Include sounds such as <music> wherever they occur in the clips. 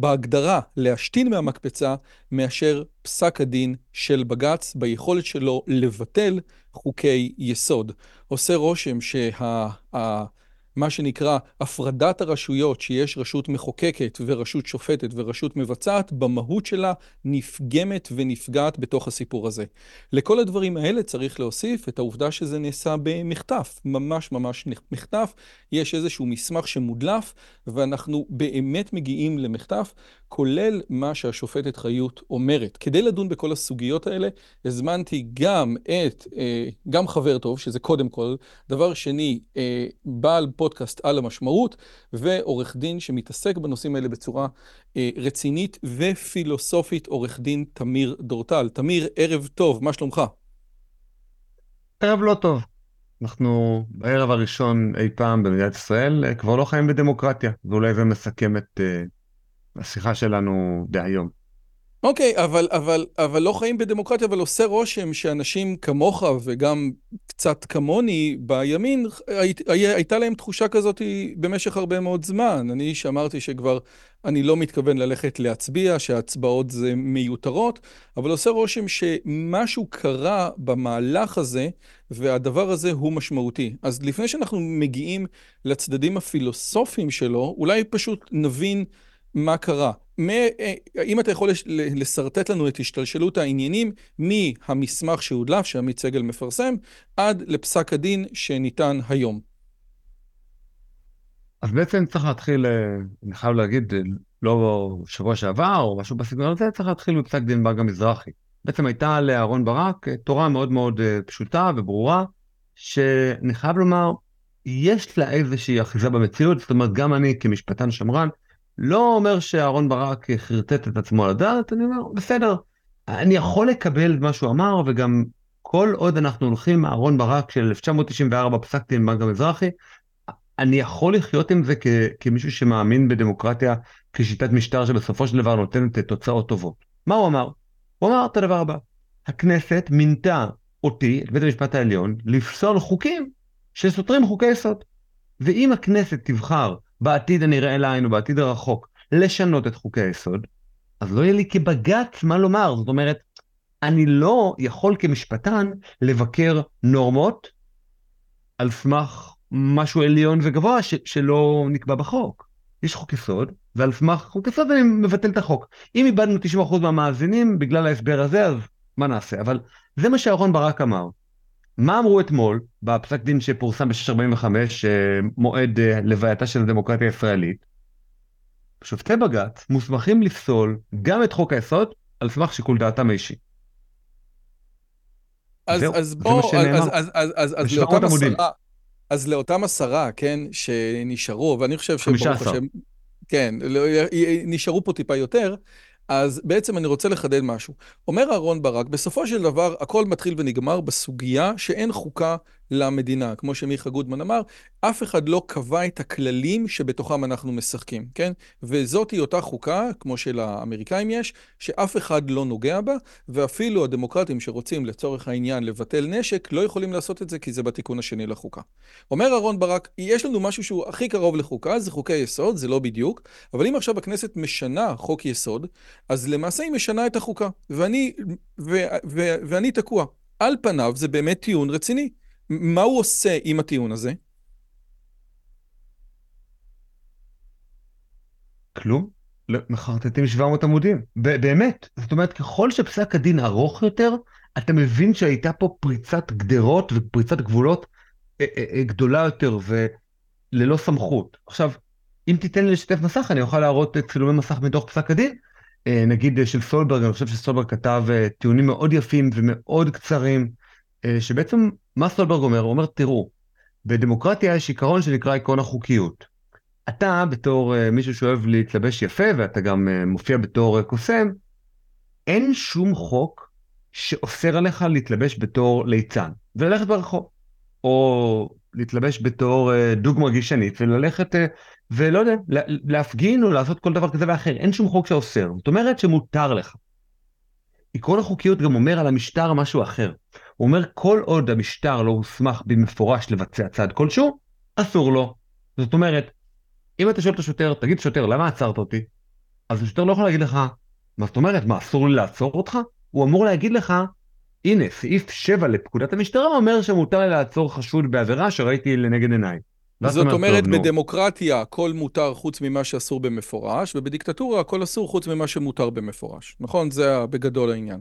בהגדרה להשתין מהמקפצה מאשר פסק הדין של בג"ץ ביכולת שלו לבטל חוקי יסוד. עושה רושם שה... מה שנקרא הפרדת הרשויות, שיש רשות מחוקקת ורשות שופטת ורשות מבצעת, במהות שלה נפגמת ונפגעת בתוך הסיפור הזה. לכל הדברים האלה צריך להוסיף את העובדה שזה נעשה במחטף, ממש ממש מחטף. יש איזשהו מסמך שמודלף, ואנחנו באמת מגיעים למחטף, כולל מה שהשופטת חיות אומרת. כדי לדון בכל הסוגיות האלה, הזמנתי גם את, גם חבר טוב, שזה קודם כל, דבר שני, בעל פודקאסט על המשמעות, ועורך דין שמתעסק בנושאים האלה בצורה רצינית ופילוסופית, עורך דין תמיר דורטל. תמיר, ערב טוב, מה שלומך? ערב לא טוב. אנחנו בערב הראשון אי פעם במדינת ישראל כבר לא חיים בדמוקרטיה, ואולי זה מסכם את השיחה שלנו דהיום. אוקיי, okay, אבל, אבל, אבל לא חיים בדמוקרטיה, אבל עושה רושם שאנשים כמוך וגם קצת כמוני בימין, היית, הייתה להם תחושה כזאת במשך הרבה מאוד זמן. אני שאמרתי שכבר אני לא מתכוון ללכת להצביע, שההצבעות זה מיותרות, אבל עושה רושם שמשהו קרה במהלך הזה, והדבר הזה הוא משמעותי. אז לפני שאנחנו מגיעים לצדדים הפילוסופיים שלו, אולי פשוט נבין מה קרה. אם אתה יכול לשרטט לנו את השתלשלות העניינים מהמסמך שהודלף, שעמית סגל מפרסם, עד לפסק הדין שניתן היום. אז בעצם צריך להתחיל, אני חייב להגיד, לא שבוע שעבר או משהו בסגנון הזה, צריך להתחיל מפסק דין באגה מזרחי. בעצם הייתה לאהרון ברק תורה מאוד מאוד פשוטה וברורה, שאני חייב לומר, יש לה איזושהי אחיזה במציאות, זאת אומרת, גם אני כמשפטן שמרן, לא אומר שאהרון ברק חרטט את עצמו על הדעת, אני אומר, בסדר, אני יכול לקבל את מה שהוא אמר, וגם כל עוד אנחנו הולכים אהרון ברק של 1994 פסק דין בנק המזרחי, אני יכול לחיות עם זה כ- כמישהו שמאמין בדמוקרטיה כשיטת משטר שבסופו של דבר נותנת תוצאות טובות. מה הוא אמר? הוא אמר את הדבר הבא, הכנסת מינתה אותי, את בית המשפט העליון, לפסול חוקים שסותרים חוקי יסוד. ואם הכנסת תבחר בעתיד הנראה לעין או בעתיד הרחוק לשנות את חוקי היסוד, אז לא יהיה לי כבג"ץ מה לומר. זאת אומרת, אני לא יכול כמשפטן לבקר נורמות על סמך משהו עליון וגבוה ש- שלא נקבע בחוק. יש חוק יסוד, ועל סמך חוק יסוד אני מבטל את החוק. אם איבדנו 90% מהמאזינים בגלל ההסבר הזה, אז מה נעשה? אבל זה מה שאהרון ברק אמר. מה אמרו אתמול בפסק דין שפורסם ב-645, מועד לווייתה של הדמוקרטיה הישראלית? שופטי בג"ץ מוסמכים לפסול גם את חוק היסוד על סמך שיקול דעתם האישי. אז, זהו, אז בוא, אז, אז, אז, אז, אז לאותם עשרה, אז לאותם עשרה, כן, שנשארו, ואני חושב שברוך השם, כן, לא, נשארו פה טיפה יותר, אז בעצם אני רוצה לחדד משהו. אומר אהרון ברק, בסופו של דבר הכל מתחיל ונגמר בסוגיה שאין חוקה למדינה. כמו שמיכה גודמן אמר, אף אחד לא קבע את הכללים שבתוכם אנחנו משחקים, כן? וזאת היא אותה חוקה, כמו שלאמריקאים יש, שאף אחד לא נוגע בה, ואפילו הדמוקרטים שרוצים לצורך העניין לבטל נשק, לא יכולים לעשות את זה כי זה בתיקון השני לחוקה. אומר אהרון ברק, יש לנו משהו שהוא הכי קרוב לחוקה, זה חוקי יסוד, זה לא בדיוק, אבל אם עכשיו הכנסת משנה חוק יסוד, אז למעשה היא משנה את החוקה, ואני, ו, ו, ו, ואני תקוע. על פניו זה באמת טיעון רציני. מה הוא עושה עם הטיעון הזה? כלום. מחרטטים 700 עמודים. באמת. זאת אומרת, ככל שפסק הדין ארוך יותר, אתה מבין שהייתה פה פריצת גדרות ופריצת גבולות אה, אה, אה, גדולה יותר וללא סמכות. עכשיו, אם תיתן לי לשתף מסך, אני אוכל להראות צילומי מסך מתוך פסק הדין. נגיד של סולברג, אני חושב שסולברג כתב טיעונים מאוד יפים ומאוד קצרים, שבעצם מה סולברג אומר? הוא אומר, תראו, בדמוקרטיה יש עיקרון שנקרא עקרון החוקיות. אתה בתור מישהו שאוהב להתלבש יפה, ואתה גם מופיע בתור קוסם, אין שום חוק שאוסר עליך להתלבש בתור ליצן וללכת ברחוב. או להתלבש בתור אה, דוג מרגישנית וללכת אה, ולא יודע, להפגין או לעשות כל דבר כזה ואחר. אין שום חוק שאוסר. זאת אומרת שמותר לך. עקרון החוקיות גם אומר על המשטר משהו אחר. הוא אומר כל עוד המשטר לא הוסמך במפורש לבצע צעד כלשהו, אסור לו. זאת אומרת, אם אתה שואל את השוטר, תגיד שוטר, למה עצרת אותי? אז השוטר לא יכול להגיד לך, מה זאת אומרת, מה אסור לי לעצור אותך? הוא אמור להגיד לך, הנה, סעיף 7 לפקודת המשטרה אומר שמותר לי לעצור חשוד בעבירה שראיתי לנגד עיניי. זאת אומרת, טוב, בדמוקרטיה הכל מותר חוץ ממה שאסור במפורש, ובדיקטטורה הכל אסור חוץ ממה שמותר במפורש. נכון? זה בגדול העניין.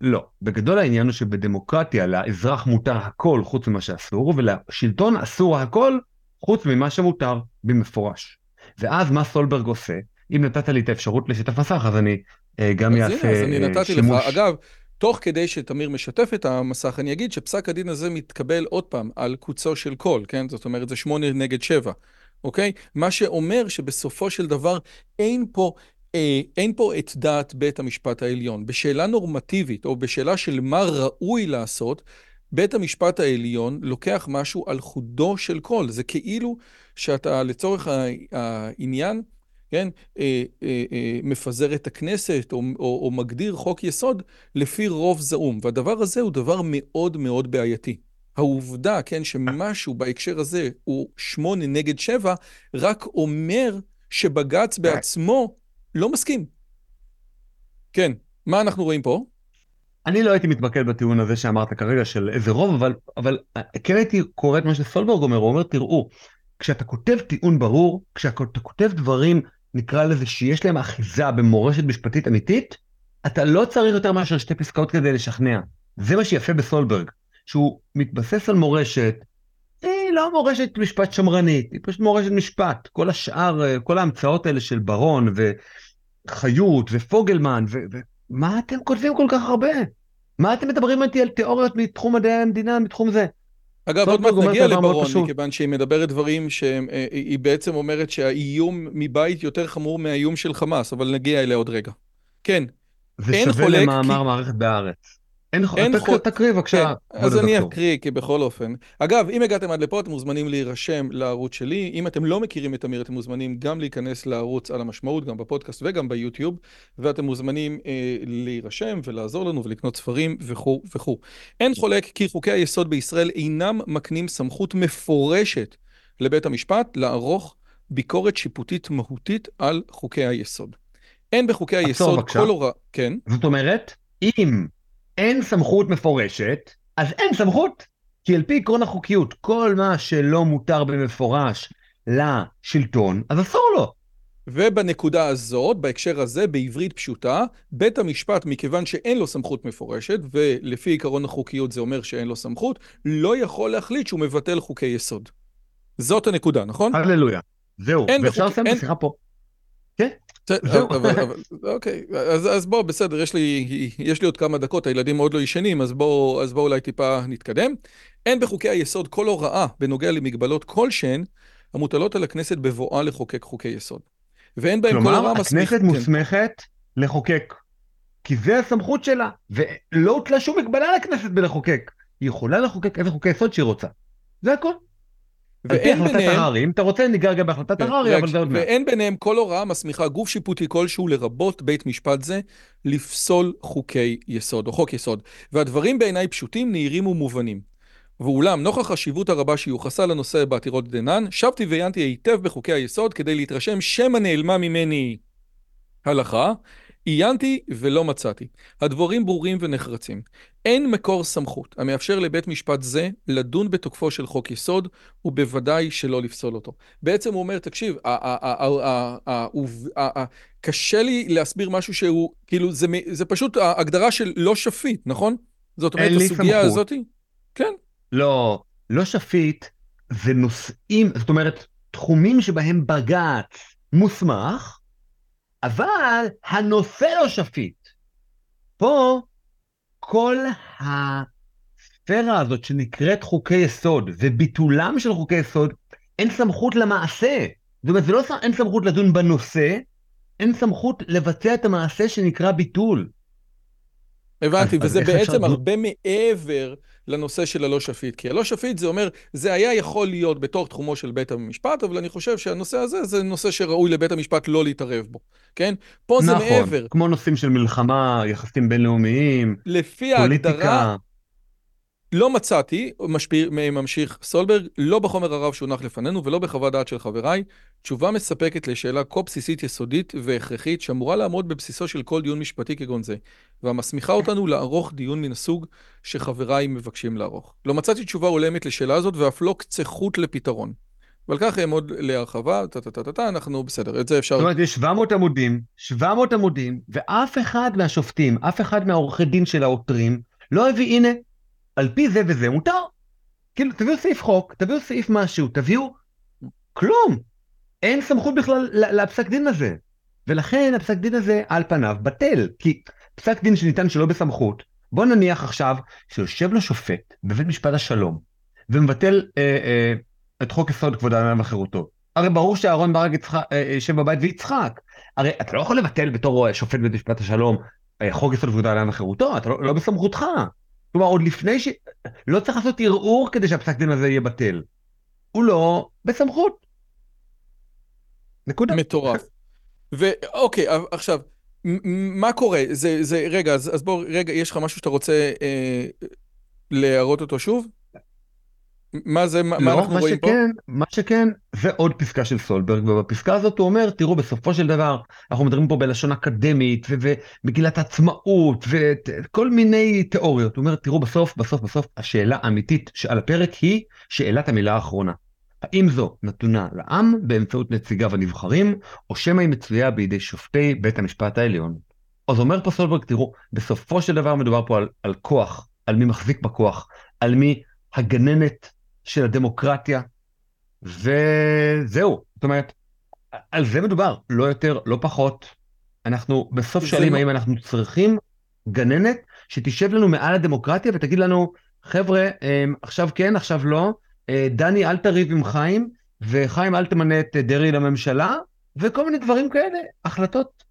לא, בגדול העניין הוא שבדמוקרטיה לאזרח מותר הכל חוץ ממה שאסור, ולשלטון אסור הכל חוץ ממה שמותר במפורש. ואז מה סולברג עושה? אם נתת לי את האפשרות לשתף מסך, אז אני אה, גם אז אעשה הנה, אז אני נתתי שימוש... לך. אגב, תוך כדי שתמיר משתף את המסך, אני אגיד שפסק הדין הזה מתקבל עוד פעם על קוצו של קול, כן? זאת אומרת, זה שמונה נגד שבע, אוקיי? מה שאומר שבסופו של דבר אין פה... אה, אין פה את דעת בית המשפט העליון. בשאלה נורמטיבית, או בשאלה של מה ראוי לעשות, בית המשפט העליון לוקח משהו על חודו של קול. זה כאילו שאתה, לצורך העניין, כן, אה, אה, אה, מפזר את הכנסת או, או, או מגדיר חוק יסוד לפי רוב זעום. והדבר הזה הוא דבר מאוד מאוד בעייתי. העובדה, כן, שמשהו בהקשר הזה הוא שמונה נגד שבע, רק אומר שבג"ץ בעצמו לא מסכים. כן, מה אנחנו רואים פה? אני לא הייתי מתמקד בטיעון הזה שאמרת כרגע של איזה רוב, אבל, אבל כן הייתי קורא את מה שסולברג אומר, הוא אומר, תראו, כשאתה כותב טיעון ברור, כשאתה כותב דברים נקרא לזה, שיש להם אחיזה במורשת משפטית אמיתית, אתה לא צריך יותר מאשר שתי פסקאות כדי לשכנע. זה מה שיפה בסולברג, שהוא מתבסס על מורשת, היא לא מורשת משפט שמרנית, היא פשוט מורשת משפט. כל השאר, אה, כל ההמצאות האלה של ברון וחיות ופוגלמן, ומה אתם כותבים כל כך הרבה? מה אתם מדברים איתי על תיאוריות מתחום מדעי המדינה, מתחום זה? אגב, עוד מעט נגיע לברון, מכיוון שהיא מדברת דברים שהיא אה, בעצם אומרת שהאיום מבית יותר חמור מהאיום של חמאס, אבל נגיע אליה עוד רגע. כן. זה שווה למאמר מערכת בארץ. אין, אין חולק... תקריא בבקשה. כן, אז אני אקריא, כי בכל אופן. אגב, אם הגעתם עד לפה, אתם מוזמנים להירשם לערוץ שלי. אם אתם לא מכירים את אמיר, אתם מוזמנים גם להיכנס לערוץ על המשמעות, גם בפודקאסט וגם ביוטיוב, ואתם מוזמנים אה, להירשם ולעזור לנו ולקנות ספרים וכו' וכו'. אין חולק כי חוקי היסוד בישראל אינם מקנים סמכות מפורשת לבית המשפט לערוך ביקורת שיפוטית מהותית על חוקי היסוד. אין בחוקי היסוד כל הוראה... כן. זאת אומרת, אם אין סמכות מפורשת, אז אין סמכות. כי על פי עקרון החוקיות, כל מה שלא מותר במפורש לשלטון, אז אסור לו. ובנקודה הזאת, בהקשר הזה, בעברית פשוטה, בית המשפט, מכיוון שאין לו סמכות מפורשת, ולפי עקרון החוקיות זה אומר שאין לו סמכות, לא יכול להחליט שהוא מבטל חוקי יסוד. זאת הנקודה, נכון? הללויה. זהו, ואפשר לסיים את השיחה פה. כן? <laughs> אוקיי, אז, אז בוא, בסדר, יש לי, יש לי עוד כמה דקות, הילדים עוד לא ישנים, אז בואו בוא אולי טיפה נתקדם. אין בחוקי היסוד כל הוראה בנוגע למגבלות כלשהן המוטלות על הכנסת בבואה לחוקק חוקי יסוד. ואין בהם כל הוראה מסמיך... כלומר, הכנסת מוסמכת כן. לחוקק, כי זה הסמכות שלה, ולא הוטלה שום מגבלה לכנסת בלחוקק. היא יכולה לחוקק איזה חוקי יסוד שהיא רוצה. זה הכל. ואין ביניהם... הררי, אם אתה רוצה ניגע גם בהחלטת כן, הררי, אבל זה עוד מעט. ואין ביניהם כל הוראה מסמיכה גוף שיפוטי כלשהו לרבות בית משפט זה לפסול חוקי יסוד או חוק יסוד. והדברים בעיניי פשוטים, נהירים ומובנים. ואולם, נוכח החשיבות הרבה שיוחסה לנושא בעתירות דנן, שבתי ועיינתי היטב בחוקי היסוד כדי להתרשם שמא נעלמה ממני הלכה, עיינתי ולא מצאתי. הדבורים ברורים ונחרצים. אין מקור סמכות המאפשר לבית משפט זה לדון בתוקפו של חוק יסוד, ובוודאי שלא לפסול אותו. בעצם הוא אומר, תקשיב, קשה לי להסביר משהו שהוא, כאילו, זה, זה פשוט ההגדרה של לא שפיט, נכון? זאת אומרת, הסוגיה הזאתי? כן. לא, לא שפיט זה נושאים, זאת אומרת, תחומים שבהם בג"ץ מוסמך, אבל הנושא לא שפיט. פה כל הספירה הזאת שנקראת חוקי יסוד וביטולם של חוקי יסוד, אין סמכות למעשה. זאת אומרת, זה לא אין סמכות לדון בנושא, אין סמכות לבצע את המעשה שנקרא ביטול. הבנתי, אז, וזה אז בעצם הרבה מעבר לנושא של הלא שפיט. כי הלא שפיט זה אומר, זה היה יכול להיות בתוך תחומו של בית המשפט, אבל אני חושב שהנושא הזה זה נושא שראוי לבית המשפט לא להתערב בו, כן? פה נכון, זה מעבר. נכון, כמו נושאים של מלחמה, יחסים בינלאומיים, לפי פוליטיקה. ההגדרה, לא מצאתי, משפיר, ממשיך סולברג, לא בחומר הרב שהונח לפנינו ולא בחוות דעת של חבריי, תשובה מספקת לשאלה כה בסיסית יסודית והכרחית שאמורה לעמוד בבסיסו של כל דיון משפטי כגון זה, והמסמיכה אותנו לערוך דיון מן הסוג שחבריי מבקשים לערוך. לא מצאתי תשובה הולמת לשאלה הזאת ואף לא קצה חוט לפתרון. ועל כך אעמוד להרחבה, טה-טה-טה-טה, אנחנו בסדר, את זה אפשר... זאת אומרת, יש 700 עמודים, 700 עמודים, ואף אחד מהשופטים, אף אחד מהעורכי דין של העותרים, לא הביא, הנה, על פי זה וזה מותר. כאילו, תביאו סעיף חוק, תביאו סעיף משהו, תביאו כלום. אין סמכות בכלל לפסק דין הזה. ולכן הפסק דין הזה על פניו בטל, כי פסק דין שניתן שלא בסמכות, בוא נניח עכשיו שיושב לו שופט בבית משפט השלום ומבטל אה, אה, את חוק יסוד כבוד האדם וחירותו. הרי ברור שאהרן ברק אה, יושב בבית ויצחק. הרי אתה לא יכול לבטל בתור שופט בית משפט השלום אה, חוק יסוד כבוד האדם וחירותו, אתה לא, לא בסמכותך. כלומר, עוד לפני ש... לא צריך לעשות ערעור כדי שהפסק דין הזה יהיה בטל. הוא לא בסמכות. נקודה. מטורף. ואוקיי, עכשיו, מה קורה? זה, זה, רגע, אז, אז בוא, רגע, יש לך משהו שאתה רוצה אה, להראות אותו שוב? מה זה, מה, לא, מה אנחנו מה רואים שכן, פה? מה שכן, זה עוד פסקה של סולברג, ובפסקה הזאת הוא אומר, תראו, בסופו של דבר, אנחנו מדברים פה בלשון אקדמית, ומגילת העצמאות, וכל מיני תיאוריות. הוא אומר, תראו, בסוף, בסוף, בסוף, השאלה האמיתית שעל הפרק היא שאלת המילה האחרונה. האם זו נתונה לעם באמצעות נציגיו הנבחרים, או שמא היא מצויה בידי שופטי בית המשפט העליון. אז אומר פה סולברג, תראו, בסופו של דבר מדובר פה על, על כוח, על מי מחזיק בכוח, על מי הגננת של הדמוקרטיה, וזהו. זאת אומרת, על זה מדובר, לא יותר, לא פחות. אנחנו בסוף שואלים לא- האם אנחנו צריכים גננת שתשב לנו מעל הדמוקרטיה ותגיד לנו, חבר'ה, אמ, עכשיו כן, עכשיו לא, אה, דני אל תריב עם חיים, וחיים אל תמנה את דרעי לממשלה, וכל מיני דברים כאלה, החלטות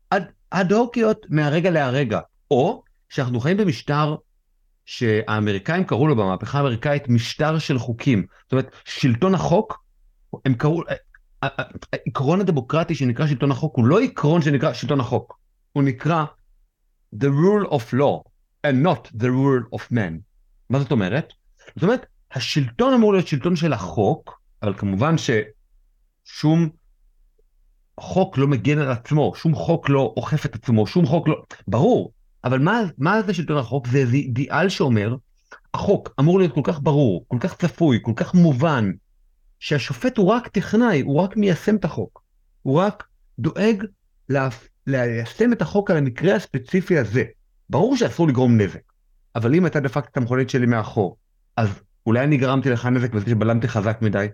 אד-הוקיות מהרגע להרגע. או שאנחנו חיים במשטר שהאמריקאים קראו לו במהפכה האמריקאית משטר של חוקים. זאת אומרת, שלטון החוק, הם קראו, העקרון הדמוקרטי שנקרא שלטון החוק הוא לא עקרון שנקרא שלטון החוק, הוא נקרא the rule of law and not the rule of man. מה זאת אומרת? זאת אומרת, השלטון אמור להיות שלטון של החוק, אבל כמובן ששום חוק לא מגן על עצמו, שום חוק לא אוכף את עצמו, שום חוק לא... ברור, אבל מה, מה זה שלטון החוק? זה אידיאל שאומר, החוק אמור להיות כל כך ברור, כל כך צפוי, כל כך מובן, שהשופט הוא רק טכנאי, הוא רק מיישם את החוק. הוא רק דואג ליישם את החוק על המקרה הספציפי הזה. ברור שאסור לגרום נזק, אבל אם אתה דפקת את המכונית שלי מאחור, אז אולי אני גרמתי לך נזק בזה שבלמתי חזק מדי,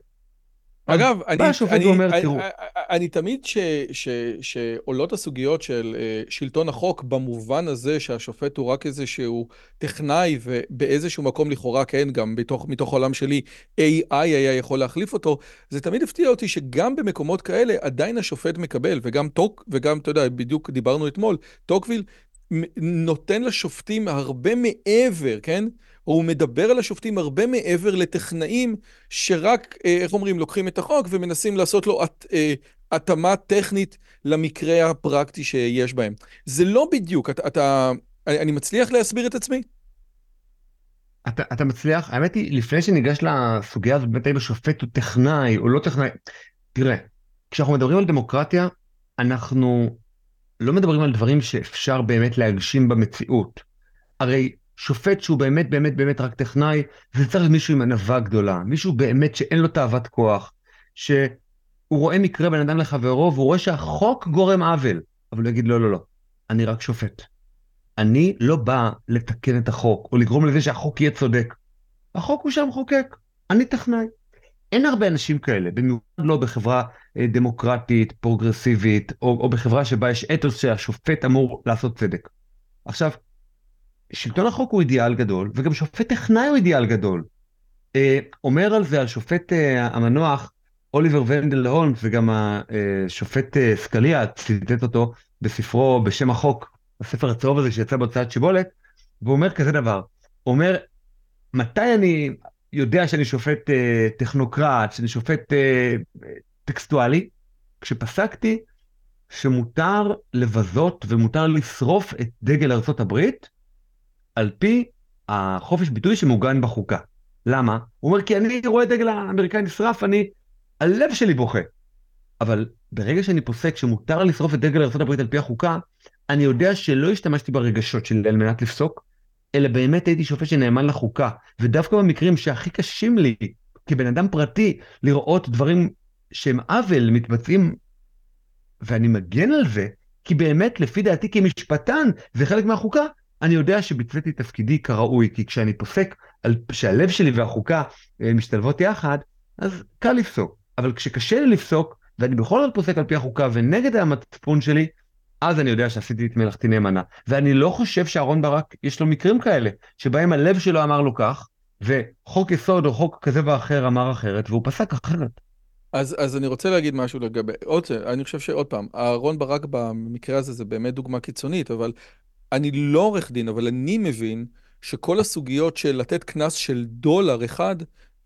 אגב, אני, אני, אומר, אני, אני, אני תמיד ש, ש, שעולות הסוגיות של uh, שלטון החוק במובן הזה שהשופט הוא רק איזשהו טכנאי ובאיזשהו מקום לכאורה, כן, גם בתוך, מתוך העולם שלי AI היה יכול להחליף אותו, זה תמיד הפתיע אותי שגם במקומות כאלה עדיין השופט מקבל, וגם טוק, וגם, אתה יודע, בדיוק דיברנו אתמול, טוקוויל נותן לשופטים הרבה מעבר, כן? או הוא מדבר על השופטים הרבה מעבר לטכנאים שרק, אה, איך אומרים, לוקחים את החוק ומנסים לעשות לו את, אה, התאמה טכנית למקרה הפרקטי שיש בהם. זה לא בדיוק, אתה, אתה אני מצליח להסביר את עצמי? אתה, אתה מצליח, האמת היא, לפני שניגש לסוגיה הזאת, באמת האם השופט הוא טכנאי או לא טכנאי, תראה, כשאנחנו מדברים על דמוקרטיה, אנחנו לא מדברים על דברים שאפשר באמת להגשים במציאות. הרי שופט שהוא באמת באמת באמת רק טכנאי, זה צריך להיות מישהו עם ענווה גדולה, מישהו באמת שאין לו תאוות כוח, שהוא רואה מקרה בין אדם לחברו והוא רואה שהחוק גורם עוול, אבל הוא יגיד לא לא לא, אני רק שופט. אני לא בא לתקן את החוק או לגרום לזה שהחוק יהיה צודק. החוק הוא שהמחוקק, אני טכנאי. אין הרבה אנשים כאלה, במיוחד לא בחברה אה, דמוקרטית, פרוגרסיבית, או, או בחברה שבה יש אתוס שהשופט אמור לעשות צדק. עכשיו, שלטון החוק הוא אידיאל גדול, וגם שופט טכנאי הוא אידיאל גדול. אה, אומר על זה השופט אה, המנוח אוליבר ונדל הולמס, וגם השופט אה, סקליה ציטט אותו בספרו בשם החוק, הספר הצהוב הזה שיצא בהוצאת שיבולת, והוא אומר כזה דבר, הוא אומר, מתי אני יודע שאני שופט אה, טכנוקרט, שאני שופט אה, טקסטואלי? כשפסקתי שמותר לבזות ומותר לשרוף את דגל ארה"ב על פי החופש ביטוי שמעוגן בחוקה. למה? הוא אומר, כי אני רואה דגל האמריקאי נשרף, אני, הלב שלי בוכה. אבל ברגע שאני פוסק שמותר לשרוף את דגל ארה"ב על פי החוקה, אני יודע שלא השתמשתי ברגשות שלי על מנת לפסוק, אלא באמת הייתי שופט שנאמן לחוקה. ודווקא במקרים שהכי קשים לי, כבן אדם פרטי, לראות דברים שהם עוול מתבצעים, ואני מגן על זה, כי באמת, לפי דעתי כמשפטן, זה חלק מהחוקה, אני יודע שביצעתי תפקידי כראוי, כי כשאני פוסק על, שהלב שלי והחוקה אה, משתלבות יחד, אז קל לפסוק. אבל כשקשה לי לפסוק, ואני בכל זאת פוסק על פי החוקה ונגד המצפון שלי, אז אני יודע שעשיתי את מלאכתי נאמנה. ואני לא חושב שאהרן ברק, יש לו מקרים כאלה, שבהם הלב שלו אמר לו כך, וחוק יסוד או חוק כזה ואחר אמר אחרת, והוא פסק אחרת. אז, אז אני רוצה להגיד משהו לגבי, עוד, אני חושב שעוד פעם, אהרן ברק במקרה הזה זה באמת דוגמה קיצונית, אבל אני לא עורך דין, אבל אני מבין שכל הסוגיות של לתת קנס של דולר אחד,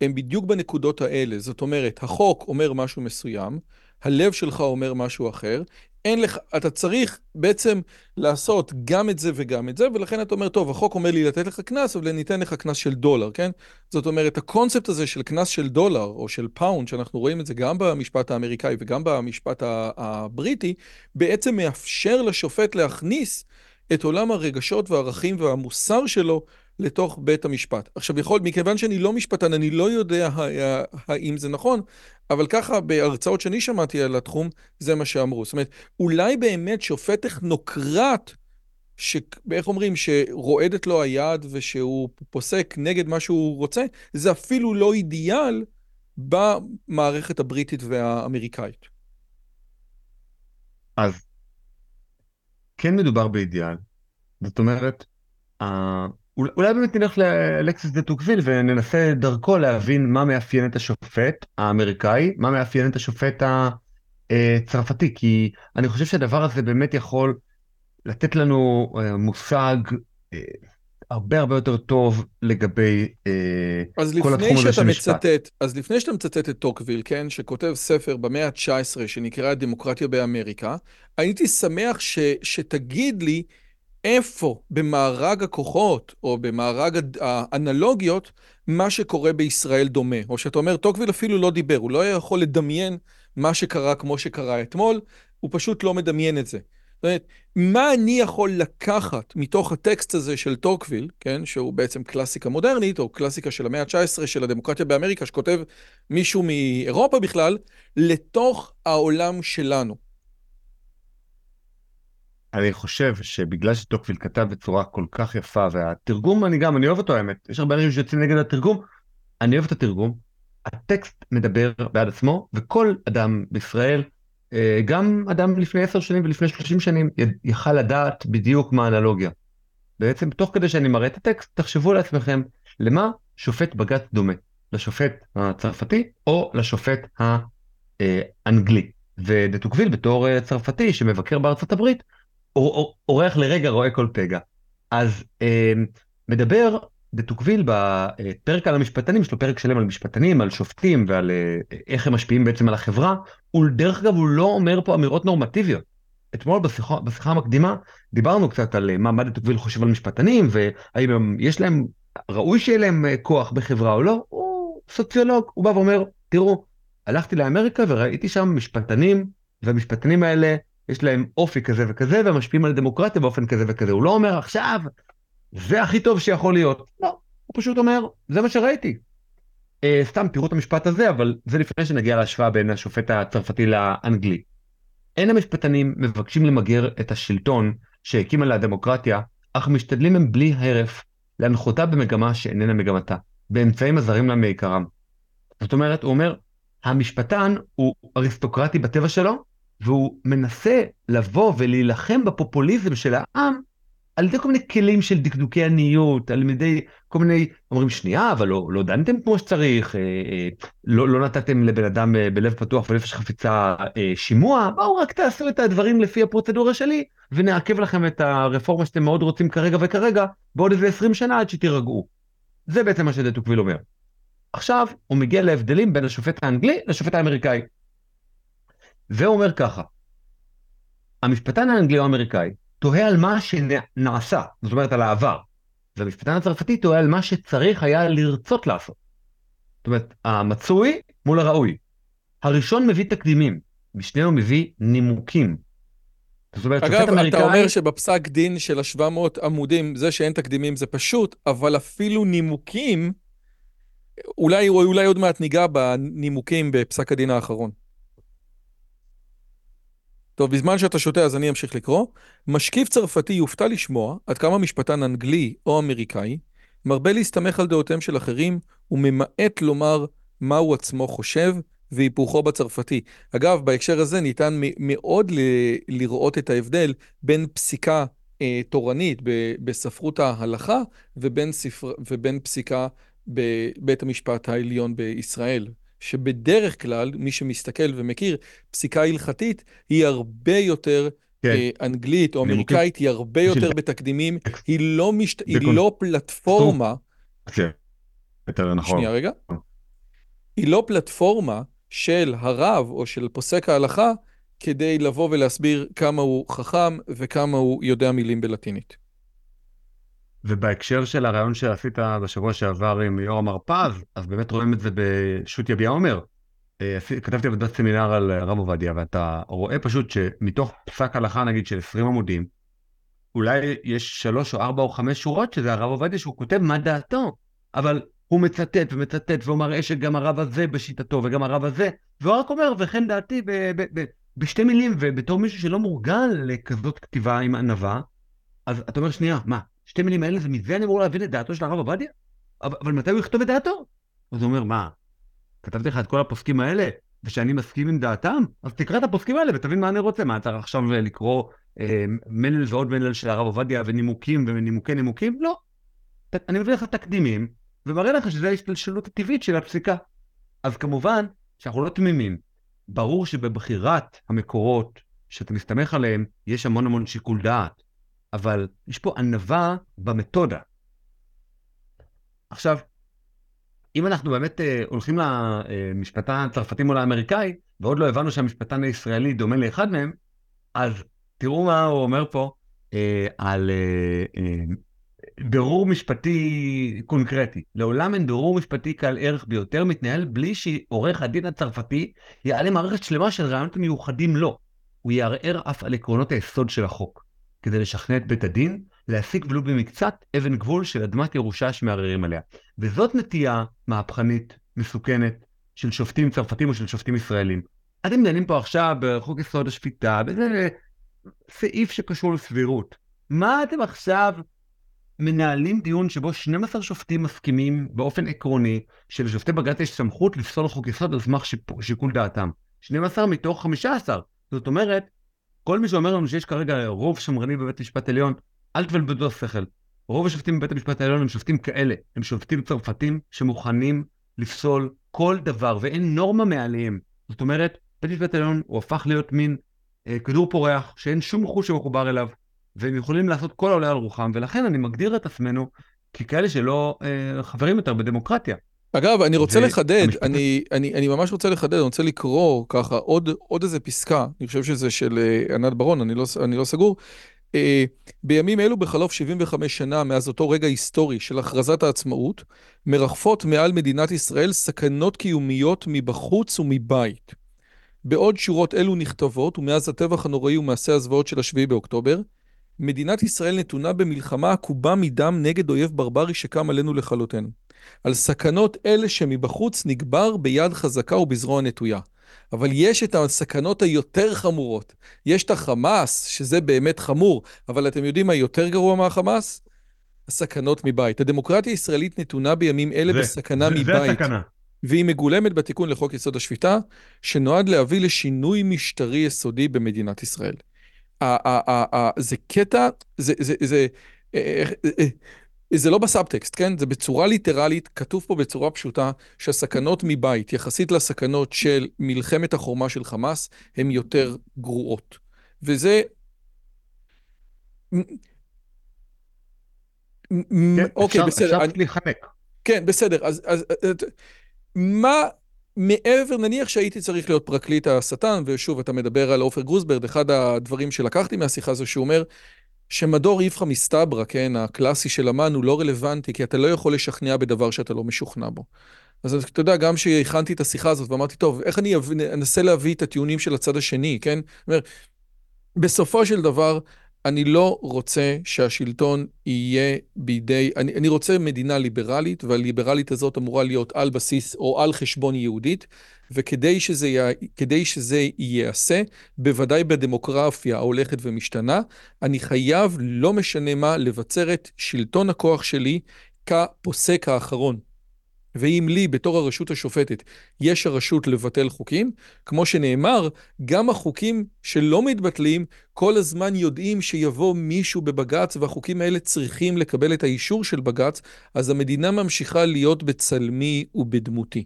הם בדיוק בנקודות האלה. זאת אומרת, החוק אומר משהו מסוים, הלב שלך אומר משהו אחר, אין לך, אתה צריך בעצם לעשות גם את זה וגם את זה, ולכן אתה אומר, טוב, החוק אומר לי לתת לך קנס, אבל אני אתן לך קנס של דולר, כן? זאת אומרת, הקונספט הזה של קנס של דולר או של פאונד, שאנחנו רואים את זה גם במשפט האמריקאי וגם במשפט הבריטי, בעצם מאפשר לשופט להכניס את עולם הרגשות והערכים והמוסר שלו לתוך בית המשפט. עכשיו, יכול, מכיוון שאני לא משפטן, אני לא יודע האם זה נכון, אבל ככה בהרצאות שאני שמעתי על התחום, זה מה שאמרו. זאת אומרת, אולי באמת שופט טכנוקרט, איך אומרים, שרועדת לו היד ושהוא פוסק נגד מה שהוא רוצה, זה אפילו לא אידיאל במערכת הבריטית והאמריקאית. אז כן מדובר באידיאל, זאת אומרת, אולי באמת נלך לאלקסיס דה טוקוויל וננסה דרכו להבין מה מאפיין את השופט האמריקאי, מה מאפיין את השופט הצרפתי, כי אני חושב שהדבר הזה באמת יכול לתת לנו אה, מושג אה, הרבה הרבה יותר טוב לגבי אה, כל התחום הזה של משפט. מצטט, אז לפני שאתה מצטט את טוקוויל, כן, שכותב ספר במאה ה-19 שנקרא דמוקרטיה באמריקה, הייתי שמח ש, שתגיד לי איפה במארג הכוחות או במארג האנלוגיות מה שקורה בישראל דומה. או שאתה אומר, טוקוויל אפילו לא דיבר, הוא לא יכול לדמיין מה שקרה כמו שקרה אתמול, הוא פשוט לא מדמיין את זה. זאת אומרת, מה אני יכול לקחת מתוך הטקסט הזה של טוקוויל, כן, שהוא בעצם קלאסיקה מודרנית, או קלאסיקה של המאה ה-19 של הדמוקרטיה באמריקה, שכותב מישהו מאירופה בכלל, לתוך העולם שלנו. אני חושב שבגלל שטוקוויל כתב בצורה כל כך יפה, והתרגום, אני גם, אני אוהב אותו האמת, יש הרבה אנשים שיוצאים נגד התרגום, אני אוהב את התרגום, הטקסט מדבר בעד עצמו, וכל אדם בישראל, גם אדם לפני עשר שנים ולפני שלושים שנים, יכל לדעת בדיוק מה האנלוגיה. בעצם, תוך כדי שאני מראה את הטקסט, תחשבו לעצמכם, למה שופט בג"ץ דומה? לשופט הצרפתי או לשופט האנגלי? ודטוקוויל בתור אה, צרפתי שמבקר בארצות הברית, אורח לרגע רואה כל פגע. אז אה, מדבר דה טוקוויל בפרק על המשפטנים, יש לו פרק שלם על משפטנים, על שופטים ועל אה, איך הם משפיעים בעצם על החברה, ודרך אגב הוא לא אומר פה אמירות נורמטיביות. אתמול בשיחה, בשיחה המקדימה דיברנו קצת על אה, מה, מה דה טוקוויל חושב על משפטנים והאם הם, יש להם, ראוי שיהיה להם אה, כוח בחברה או לא, הוא סוציולוג, הוא בא ואומר, תראו, הלכתי לאמריקה וראיתי שם משפטנים, והמשפטנים האלה יש להם אופי כזה וכזה, והם משפיעים על הדמוקרטיה באופן כזה וכזה. הוא לא אומר עכשיו, זה הכי טוב שיכול להיות. לא, הוא פשוט אומר, זה מה שראיתי. אה, סתם תראו את המשפט הזה, אבל זה לפני שנגיע להשוואה בין השופט הצרפתי לאנגלי. אין המשפטנים מבקשים למגר את השלטון שהקימה לה הדמוקרטיה, אך משתדלים הם בלי הרף להנחותה במגמה שאיננה מגמתה, באמצעים הזרים לה מעיקרם. זאת אומרת, הוא אומר, המשפטן הוא אריסטוקרטי בטבע שלו, והוא מנסה לבוא ולהילחם בפופוליזם של העם על ידי כל מיני כלים של דקדוקי עניות, על ידי כל מיני, אומרים שנייה, אבל לא, לא דנתם כמו שצריך, אה, אה, לא, לא נתתם לבן אדם אה, בלב פתוח ונפש חפיצה אה, שימוע, בואו רק תעשו את הדברים לפי הפרוצדורה שלי, ונעכב לכם את הרפורמה שאתם מאוד רוצים כרגע וכרגע, בעוד איזה 20 שנה עד שתירגעו. זה בעצם מה שדה טוקוויל אומר. עכשיו הוא מגיע להבדלים בין השופט האנגלי לשופט האמריקאי. והוא אומר ככה, המשפטן האנגלי או האמריקאי תוהה על מה שנעשה, זאת אומרת על העבר, והמשפטן הצרפתי תוהה על מה שצריך היה לרצות לעשות. זאת אומרת, המצוי מול הראוי. הראשון מביא תקדימים, משנהו מביא נימוקים. זאת אומרת, אגב, אמריקאי... אתה אומר שבפסק דין של ה-700 עמודים, זה שאין תקדימים זה פשוט, אבל אפילו נימוקים, אולי, אולי עוד מעט ניגע בנימוקים בפסק הדין האחרון. טוב, בזמן שאתה שותה אז אני אמשיך לקרוא. משקיף צרפתי יופתע לשמוע עד כמה משפטן אנגלי או אמריקאי מרבה להסתמך על דעותיהם של אחרים וממעט לומר מה הוא עצמו חושב והיפוכו בצרפתי. אגב, בהקשר הזה ניתן מאוד ל- לראות את ההבדל בין פסיקה אה, תורנית ב- בספרות ההלכה ובין, ספר, ובין פסיקה בבית המשפט העליון בישראל. שבדרך כלל, מי שמסתכל ומכיר, פסיקה הלכתית היא הרבה יותר כן. אה, אנגלית או אמריקאית, היא הרבה יותר בתקדימים, היא לא, משת... היא לא פלטפורמה. כן, יותר נכון. שנייה רגע. היא לא פלטפורמה של הרב או של פוסק ההלכה כדי לבוא ולהסביר כמה הוא חכם וכמה הוא יודע מילים בלטינית. ובהקשר של הרעיון שעשית בשבוע שעבר עם יורם הרפז, אז באמת רואים את זה בשו"ת יביע עומר. אה, כתבתי עבודת סמינר על הרב עובדיה, ואתה רואה פשוט שמתוך פסק הלכה נגיד של 20 עמודים, אולי יש שלוש או ארבע או חמש שורות שזה הרב עובדיה שהוא כותב מה דעתו, אבל הוא מצטט ומצטט והוא מראה שגם הרב הזה בשיטתו וגם הרב הזה, והוא רק אומר וכן דעתי ב- ב- ב- בשתי מילים ובתור מישהו שלא מורגל לכזאת כתיבה עם ענווה, אז אתה אומר שנייה, מה, שתי מילים האלה, זה מזה אני אמור להבין את דעתו של הרב עובדיה? אבל, אבל מתי הוא יכתוב את דעתו? אז הוא אומר, מה, כתבתי לך את כל הפוסקים האלה, ושאני מסכים עם דעתם? אז תקרא את הפוסקים האלה ותבין מה אני רוצה. מה, אתה עכשיו לקרוא אה, מלל ועוד מלל של הרב עובדיה ונימוקים ונימוקי נימוקים? לא. אני מביא לך תקדימים, ומראה לך שזו ההשתלשלות הטבעית של הפסיקה. אז כמובן שאנחנו לא תמימים. ברור שבבחירת המקורות שאתה מסתמך עליהם, יש המון המון שיקול דעת. אבל יש פה ענווה במתודה. עכשיו, אם אנחנו באמת אה, הולכים למשפטן הצרפתי מול האמריקאי, ועוד לא הבנו שהמשפטן הישראלי דומה לאחד מהם, אז תראו מה הוא אומר פה אה, על אה, אה, בירור משפטי קונקרטי. לעולם אין בירור משפטי קל ערך ביותר מתנהל בלי שעורך הדין הצרפתי יעלה מערכת שלמה של רעיונות מיוחדים לו. הוא יערער אף על עקרונות היסוד של החוק. כדי לשכנע את בית הדין להשיג ולו במקצת אבן גבול של אדמת ירושה שמערערים עליה. וזאת נטייה מהפכנית, מסוכנת, של שופטים צרפתים או של שופטים ישראלים. אתם דנים פה עכשיו בחוק יסוד השפיטה, באיזה סעיף שקשור לסבירות. מה אתם עכשיו מנהלים דיון שבו 12 שופטים מסכימים באופן עקרוני שלשופטי בג"ץ יש סמכות לפסול חוק יסוד על סמך שיקול דעתם. 12 מתוך 15. זאת אומרת, כל מי שאומר לנו שיש כרגע רוב שמרני בבית המשפט העליון, אל תבלבלו השכל. רוב השופטים בבית המשפט העליון הם שופטים כאלה, הם שופטים צרפתים שמוכנים לפסול כל דבר, ואין נורמה מעליהם. זאת אומרת, בית המשפט העליון הוא הפך להיות מין אה, כדור פורח, שאין שום חוש שמחובר אליו, והם יכולים לעשות כל העולה על רוחם, ולכן אני מגדיר את עצמנו ככאלה שלא אה, חברים יותר בדמוקרטיה. אגב, אני רוצה לחדד, אני, אני, אני ממש רוצה לחדד, אני רוצה לקרוא ככה עוד, עוד איזה פסקה, אני חושב שזה של uh, ענת ברון, אני לא, אני לא סגור. Uh, בימים אלו, בחלוף 75 שנה מאז אותו רגע היסטורי של הכרזת העצמאות, מרחפות מעל מדינת ישראל סכנות קיומיות מבחוץ ומבית. בעוד שורות אלו נכתבות, ומאז הטבח הנוראי ומעשי הזוועות של השביעי באוקטובר, מדינת ישראל נתונה במלחמה עקובה מדם נגד אויב ברברי שקם עלינו לכלותנו. על סכנות אלה שמבחוץ נגבר ביד חזקה ובזרוע נטויה. אבל יש את הסכנות היותר חמורות. יש את החמאס, שזה באמת חמור, אבל אתם יודעים מה יותר גרוע מהחמאס? הסכנות מבית. הדמוקרטיה הישראלית נתונה בימים אלה זה, בסכנה זה, מבית. זה הסכנה. והיא מגולמת בתיקון לחוק יסוד השפיטה, שנועד להביא לשינוי משטרי יסודי במדינת ישראל. זה קטע, זה, זה, זה, אה, אה, אה, זה לא בסאבטקסט, כן? זה בצורה ליטרלית, כתוב פה בצורה פשוטה, שהסכנות מבית, יחסית לסכנות של מלחמת החורמה של חמאס, הן יותר גרועות. וזה... כן, אוקיי, בסדר. אפשר להיחנק. כן, בסדר. אז, אז מה מעבר, נניח שהייתי צריך להיות פרקליט השטן, ושוב, אתה מדבר על עופר גרוסברד, אחד הדברים שלקחתי מהשיחה הזו, שהוא אומר, שמדור איפכא מסתברא, כן, הקלאסי של אמן, הוא לא רלוונטי, כי אתה לא יכול לשכנע בדבר שאתה לא משוכנע בו. אז אתה יודע, גם כשהכנתי את השיחה הזאת ואמרתי, טוב, איך אני אנסה להביא את הטיעונים של הצד השני, כן? זאת אומרת, בסופו של דבר, אני לא רוצה שהשלטון יהיה בידי, אני, אני רוצה מדינה ליברלית, והליברלית הזאת אמורה להיות על בסיס או על חשבון יהודית, וכדי שזה, ייעשה, בוודאי בדמוגרפיה ההולכת ומשתנה, אני חייב, לא משנה מה, לבצר את שלטון הכוח שלי כפוסק האחרון. ואם לי, בתור הרשות השופטת, יש הרשות לבטל חוקים, כמו שנאמר, גם החוקים שלא מתבטלים, כל הזמן יודעים שיבוא מישהו בבג"ץ, והחוקים האלה צריכים לקבל את האישור של בג"ץ, אז המדינה ממשיכה להיות בצלמי ובדמותי.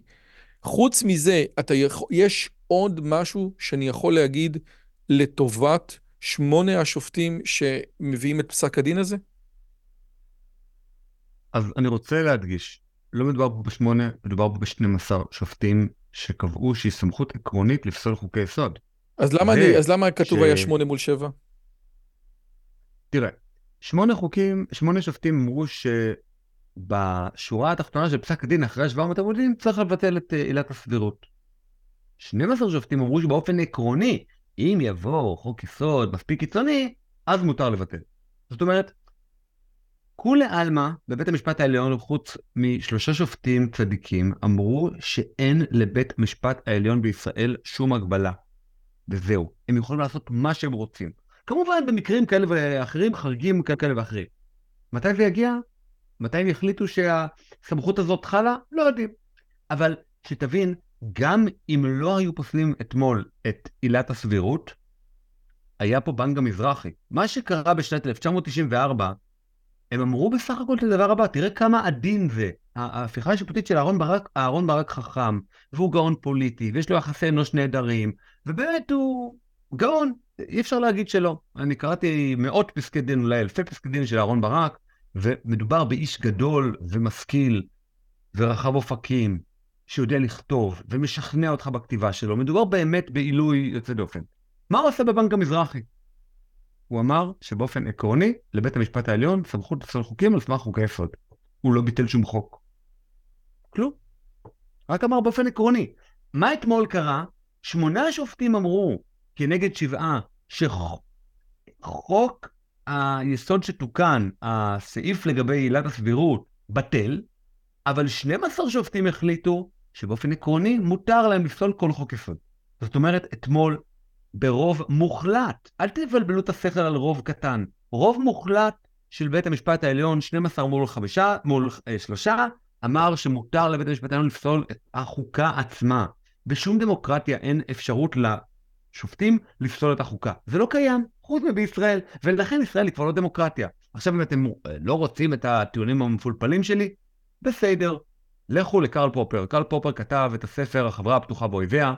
חוץ מזה, אתה יכול, יש עוד משהו שאני יכול להגיד לטובת שמונה השופטים שמביאים את פסק הדין הזה? אז אני רוצה להדגיש, לא מדובר פה בשמונה, מדובר פה בשנים עשר שופטים שקבעו שהיא סמכות עקרונית לפסול חוקי יסוד. אז למה, אני, אז למה כתוב ש... היה שמונה מול שבע? תראה, שמונה חוקים, שמונה שופטים אמרו שבשורה התחתונה של פסק הדין אחרי 700 עמודים צריך לבטל את אה, עילת הסבירות. 12 שופטים אמרו שבאופן עקרוני, אם יבוא חוק יסוד מספיק קיצוני, אז מותר לבטל. זאת אומרת, כולי עלמא, בבית המשפט העליון, חוץ משלושה שופטים צדיקים, אמרו שאין לבית המשפט העליון בישראל שום הגבלה. וזהו, הם יכולים לעשות מה שהם רוצים. כמובן במקרים כאלה ואחרים, חריגים כאלה ואחרים. מתי זה יגיע? מתי הם יחליטו שהסמכות הזאת חלה? לא יודעים. אבל שתבין, גם אם לא היו פוסלים אתמול את עילת הסבירות, היה פה בנק המזרחי. מה שקרה בשנת 1994, הם אמרו בסך הכל את הדבר הבא, תראה כמה עדין זה. ההפיכה השיפוטית של אהרן ברק, אהרן ברק חכם, והוא גאון פוליטי, ויש לו יחסי אנוש נהדרים, ובאמת הוא גאון, אי אפשר להגיד שלא. אני קראתי מאות פסקי דין, אולי אלפי פסקי דין של אהרן ברק, ומדובר באיש גדול ומשכיל ורחב אופקים, שיודע לכתוב ומשכנע אותך בכתיבה שלו. מדובר באמת בעילוי יוצא דופן. מה הוא עושה בבנק המזרחי? הוא אמר שבאופן עקרוני, לבית המשפט העליון סמכות לפסול חוקים על סמך חוקי יסוד. הוא לא ביטל שום חוק. כלום. רק אמר באופן עקרוני. מה אתמול קרה? שמונה שופטים אמרו כנגד שבעה שחוק היסוד שתוקן, הסעיף לגבי עילת הסבירות, בטל, אבל 12 שופטים החליטו שבאופן עקרוני מותר להם לפסול כל חוק יסוד. זאת אומרת, אתמול ברוב מוחלט. אל תבלבלו את השכל על רוב קטן. רוב מוחלט של בית המשפט העליון, 12 מול חמישה, מול אה, שלושה, אמר שמותר לבית המשפט העליון לפסול את החוקה עצמה. בשום דמוקרטיה אין אפשרות לשופטים לפסול את החוקה. זה לא קיים, חוץ מבישראל, ולכן ישראל היא כבר לא דמוקרטיה. עכשיו אם אתם לא רוצים את הטיעונים המפולפלים שלי, בסדר. לכו לקרל פופר. קרל פופר כתב את הספר החברה הפתוחה באויביה,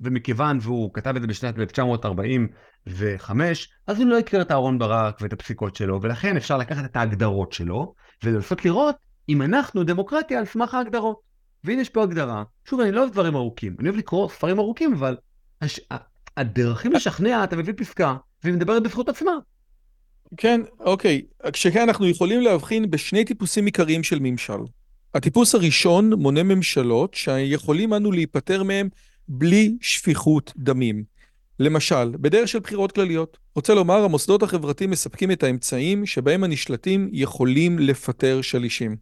ומכיוון והוא כתב את זה בשנת 1945, אז הוא לא הכיר את אהרון ברק ואת הפסיקות שלו, ולכן אפשר לקחת את ההגדרות שלו, ולנסות לראות אם אנחנו דמוקרטיה על סמך ההגדרות. והנה יש פה הגדרה, שוב, אני לא אוהב דברים ארוכים, אני אוהב לקרוא ספרים ארוכים, אבל הש... הדרכים לשכנע, אתה מביא פסקה, והיא מדברת בזכות עצמה. כן, אוקיי. כשכן אנחנו יכולים להבחין בשני טיפוסים עיקריים של ממשל. הטיפוס הראשון מונה ממשלות שיכולים אנו להיפטר מהם בלי שפיכות דמים. למשל, בדרך של בחירות כלליות. רוצה לומר, המוסדות החברתיים מספקים את האמצעים שבהם הנשלטים יכולים לפטר שלישים.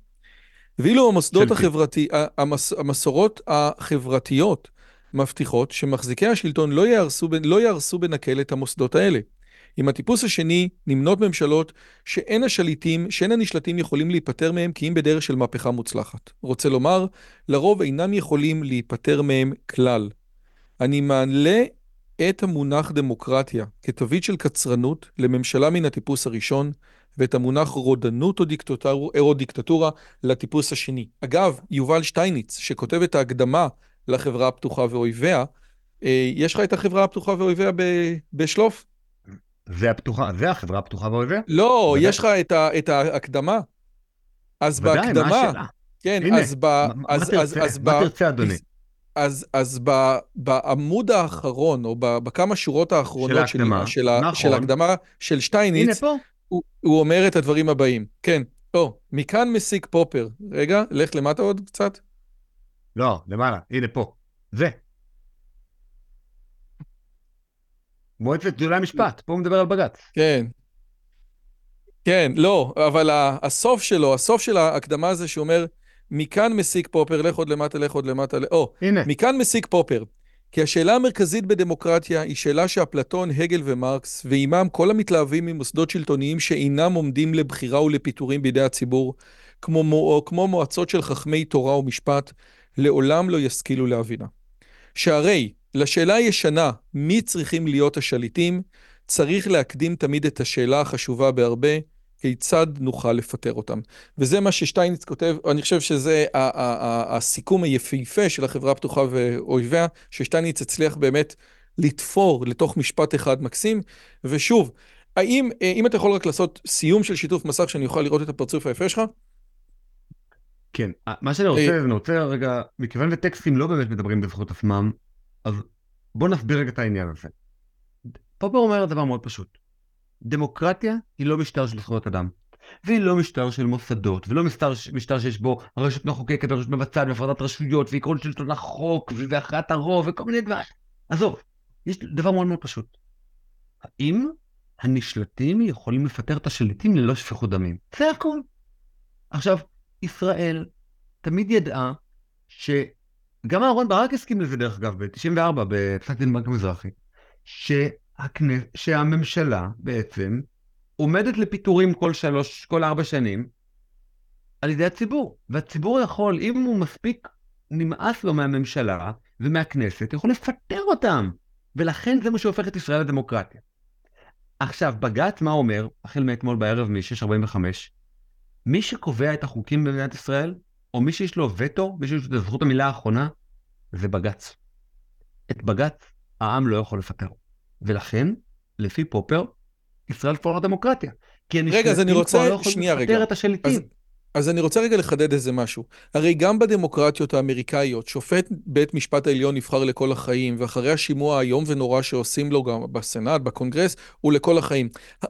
ואילו המוסדות החברתי, המס, המסורות החברתיות מבטיחות שמחזיקי השלטון לא יהרסו, לא יהרסו בנקל את המוסדות האלה. עם הטיפוס השני נמנות ממשלות שאין השליטים, שאין הנשלטים יכולים להיפטר מהם כי אם בדרך של מהפכה מוצלחת. רוצה לומר, לרוב אינם יכולים להיפטר מהם כלל. אני מעלה את המונח דמוקרטיה כתווית של קצרנות לממשלה מן הטיפוס הראשון, ואת המונח רודנות או דיקטטורה, או דיקטטורה לטיפוס השני. אגב, יובל שטייניץ, שכותב את ההקדמה לחברה הפתוחה ואויביה, אה, יש לך את החברה הפתוחה ואויביה בשלוף? זה הפתוחה, זה החברה הפתוחה ואויביה? לא, ודאי. יש לך את, ה, את ההקדמה. אז ודאי, בהקדמה... מה השאלה? כן, הנה, אז ב... מה, אז, מה אז, תרצה, אז מה ב... תרצה אדוני? אז, אז ב, בעמוד האחרון, או ב, בכמה שורות האחרונות של ההקדמה, של, של, נכון. של ההקדמה של שטייניץ. הוא, הוא אומר את הדברים הבאים. כן, או, מכאן מסיק פופר. רגע, לך למטה עוד קצת. לא, למעלה, הנה פה. זה. מועצת גדולי המשפט, פה הוא מדבר על בג"ץ. כן. כן, לא, אבל הסוף שלו, הסוף של ההקדמה זה שאומר, מכאן מסיק פופר, לך עוד למטה, לך עוד למטה, או, הנה. מכאן מסיק פופר. כי השאלה המרכזית בדמוקרטיה היא שאלה שאפלטון, הגל ומרקס, ועימם כל המתלהבים ממוסדות שלטוניים שאינם עומדים לבחירה ולפיטורים בידי הציבור, כמו, מו, כמו מועצות של חכמי תורה ומשפט, לעולם לא ישכילו להבינה. שהרי לשאלה הישנה, מי צריכים להיות השליטים, צריך להקדים תמיד את השאלה החשובה בהרבה, כיצד נוכל לפטר אותם. וזה מה ששטייניץ כותב, אני חושב שזה הסיכום היפהפה של החברה הפתוחה ואויביה, ששטייניץ הצליח באמת לתפור לתוך משפט אחד מקסים. ושוב, האם, אם אתה יכול רק לעשות סיום של שיתוף מסך, שאני אוכל לראות את הפרצוף היפה שלך? כן, מה שאני רוצה, אני רוצה רגע, מכיוון וטקסטים לא באמת מדברים בזכות עצמם, אז בוא נסביר רגע את העניין הזה. פופר אומר דבר מאוד פשוט. דמוקרטיה היא לא משטר של זכויות אדם. והיא לא משטר של מוסדות, ולא משטר, משטר שיש בו רשות מחוקקת ורשות מבצעת והפרדת רשויות ועקרון שלטון החוק והכרעת הרוב וכל מיני דברים. עזוב, יש דבר מאוד מאוד פשוט. האם הנשלטים יכולים לפטר את השליטים ללא שפיכות דמים? זה הכל. עכשיו, ישראל תמיד ידעה שגם אהרן ברק הסכים לזה דרך אגב ב-94 בפסק דין בנק המזרחי, שהכנס, שהממשלה בעצם עומדת לפיטורים כל שלוש, כל ארבע שנים על ידי הציבור. והציבור יכול, אם הוא מספיק נמאס לו מהממשלה ומהכנסת, יכול לפטר אותם. ולכן זה מה שהופך את ישראל לדמוקרטיה. עכשיו, בג"ץ מה אומר, החל מאתמול בערב מ-6.45, מי שקובע את החוקים במדינת ישראל, או מי שיש לו וטו, מי שיש לו את זכות המילה האחרונה, זה בג"ץ. את בג"ץ העם לא יכול לפטר. ולכן, לפי פופר, ישראל כבר לא דמוקרטיה. כי רגע, אז אני רוצה, לא שנייה רגע. את השליטים. אז, אז אני רוצה רגע לחדד איזה משהו. הרי גם בדמוקרטיות האמריקאיות, שופט בית משפט העליון נבחר לכל החיים, ואחרי השימוע האיום ונורא שעושים לו גם בסנאט, בקונגרס, הוא לכל החיים.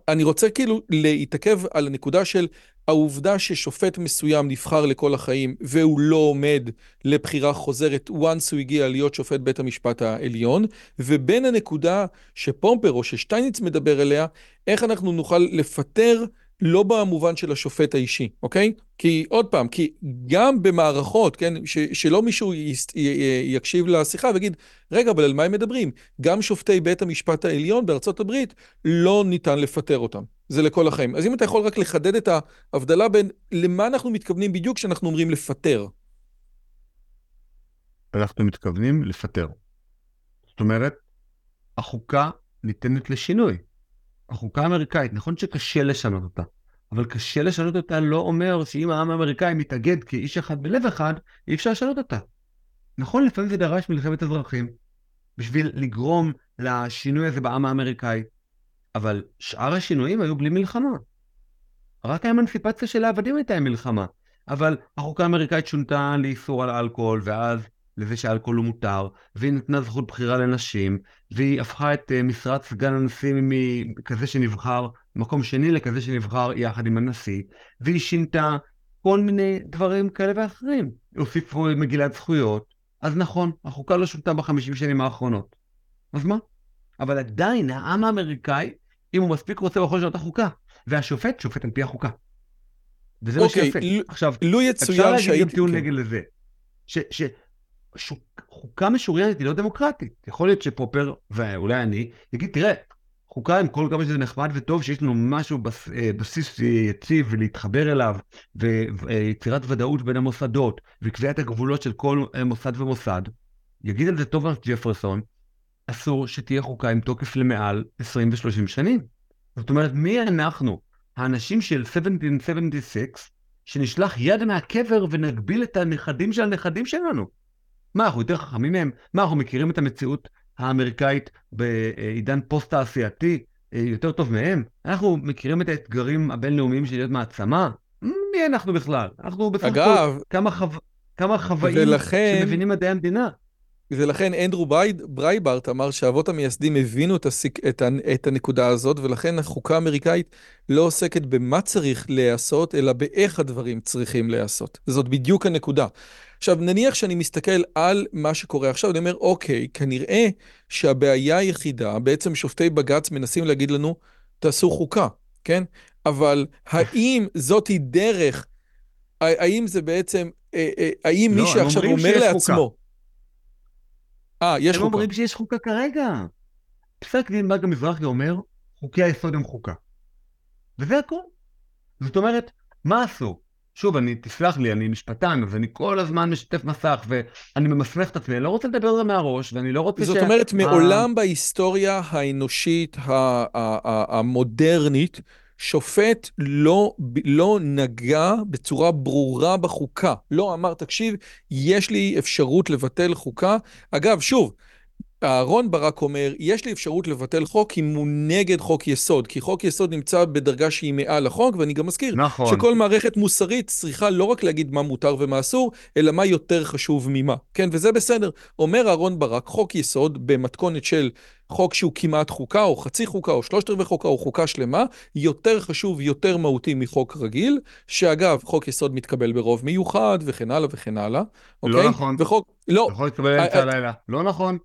אני רוצה כאילו להתעכב על הנקודה של העובדה ששופט מסוים נבחר לכל החיים, והוא לא עומד לבחירה חוזרת once הוא הגיע להיות שופט בית המשפט העליון, ובין הנקודה שפומפר או ששטייניץ מדבר אליה, איך אנחנו נוכל לפטר לא במובן של השופט האישי, אוקיי? כי עוד פעם, כי גם במערכות, כן, ש, שלא מישהו י, י, יקשיב לשיחה ויגיד, רגע, אבל על מה הם מדברים? גם שופטי בית המשפט העליון בארצות הברית, לא ניתן לפטר אותם. זה לכל החיים. אז אם אתה יכול רק לחדד את ההבדלה בין למה אנחנו מתכוונים בדיוק כשאנחנו אומרים לפטר. אנחנו מתכוונים לפטר. זאת אומרת, החוקה ניתנת לשינוי. החוקה האמריקאית, נכון שקשה לשנות אותה, אבל קשה לשנות אותה לא אומר שאם העם האמריקאי מתאגד כאיש אחד בלב אחד, אי אפשר לשנות אותה. נכון, לפעמים זה דרש מלחמת אזרחים, בשביל לגרום לשינוי הזה בעם האמריקאי, אבל שאר השינויים היו בלי מלחמה. רק האמנסיפציה של העבדים הייתה עם מלחמה, אבל החוקה האמריקאית שונתה לאיסור על אלכוהול, ואז לזה שאלכוהול הוא מותר, והיא נתנה זכות בחירה לנשים, והיא הפכה את uh, משרת סגן הנשיא מכזה שנבחר מקום שני לכזה שנבחר יחד עם הנשיא, והיא שינתה כל מיני דברים כאלה ואחרים. הוסיפו מגילת זכויות, אז נכון, החוקה לא שונתה בחמישים שנים האחרונות. אז מה? אבל עדיין העם האמריקאי, אם הוא מספיק רוצה, הוא יכול לשנות את החוקה. והשופט שופט על פי החוקה. וזה מה שיפה. עכשיו, לו יצוין אפשר להגיד גם טיעון נגד לזה. ש, ש, חוקה משוריינת היא לא דמוקרטית. יכול להיות שפופר, ואולי אני, יגיד, תראה, חוקה עם כל כמה שזה נחמד וטוב, שיש לנו משהו בס, אה, בסיס יציב ולהתחבר אליו, ויצירת ודאות בין המוסדות, וקביעת הגבולות של כל אה, מוסד ומוסד, יגיד על זה טוב ג'פרסון, אסור שתהיה חוקה עם תוקף למעל 20 ו-30 שנים. זאת אומרת, מי אנחנו, האנשים של 1776, שנשלח יד מהקבר ונגביל את הנכדים של הנכדים שלנו? מה, אנחנו יותר חכמים מהם? מה, אנחנו מכירים את המציאות האמריקאית בעידן פוסט-תעשייתי אה, יותר טוב מהם? אנחנו מכירים את האתגרים הבינלאומיים של להיות מעצמה? מי אנחנו בכלל? אנחנו בסך הכל כמה, חו... כמה חוואים ולכן... שמבינים מדעי המדינה. ולכן אנדרו ברייברט אמר שהאבות המייסדים הבינו את, הסיק, את, ה, את הנקודה הזאת, ולכן החוקה האמריקאית לא עוסקת במה צריך להיעשות, אלא באיך הדברים צריכים להיעשות. זאת בדיוק הנקודה. עכשיו, נניח שאני מסתכל על מה שקורה עכשיו, אני אומר, אוקיי, כנראה שהבעיה היחידה, בעצם שופטי בג"ץ מנסים להגיד לנו, תעשו חוקה, כן? אבל האם זאתי דרך, האם זה בעצם, אה, אה, האם לא, מי שעכשיו אומר לעצמו... אה, יש חוקה. הם אומרים שיש חוקה כרגע. פסק דין בנק המזרחי אומר, חוקי היסוד הם חוקה. וזה הכל. זאת אומרת, מה עשו? שוב, אני, תסלח לי, אני משפטן, אז אני כל הזמן משתף מסך, ואני ממסמך את עצמי, אני לא רוצה לדבר על זה מהראש, ואני לא רוצה זאת ש... זאת אומרת, מעולם בהיסטוריה האנושית המודרנית, שופט לא, לא נגע בצורה ברורה בחוקה. לא אמר, תקשיב, יש לי אפשרות לבטל חוקה. אגב, שוב, אהרון ברק אומר, יש לי אפשרות לבטל חוק אם הוא נגד חוק יסוד, כי חוק יסוד נמצא בדרגה שהיא מעל החוק, ואני גם מזכיר נכון. שכל מערכת מוסרית צריכה לא רק להגיד מה מותר ומה אסור, אלא מה יותר חשוב ממה. כן, וזה בסדר. אומר אהרון ברק, חוק יסוד במתכונת של חוק שהוא כמעט חוקה, או חצי חוקה, או שלושת רבעי חוקה, או חוקה שלמה, יותר חשוב, יותר מהותי מחוק רגיל, שאגב, חוק יסוד מתקבל ברוב מיוחד, וכן הלאה וכן הלאה. לא אוקיי? נכון. וחוק... לא. יכול להתקבל באמצע הלילה. לא נכון.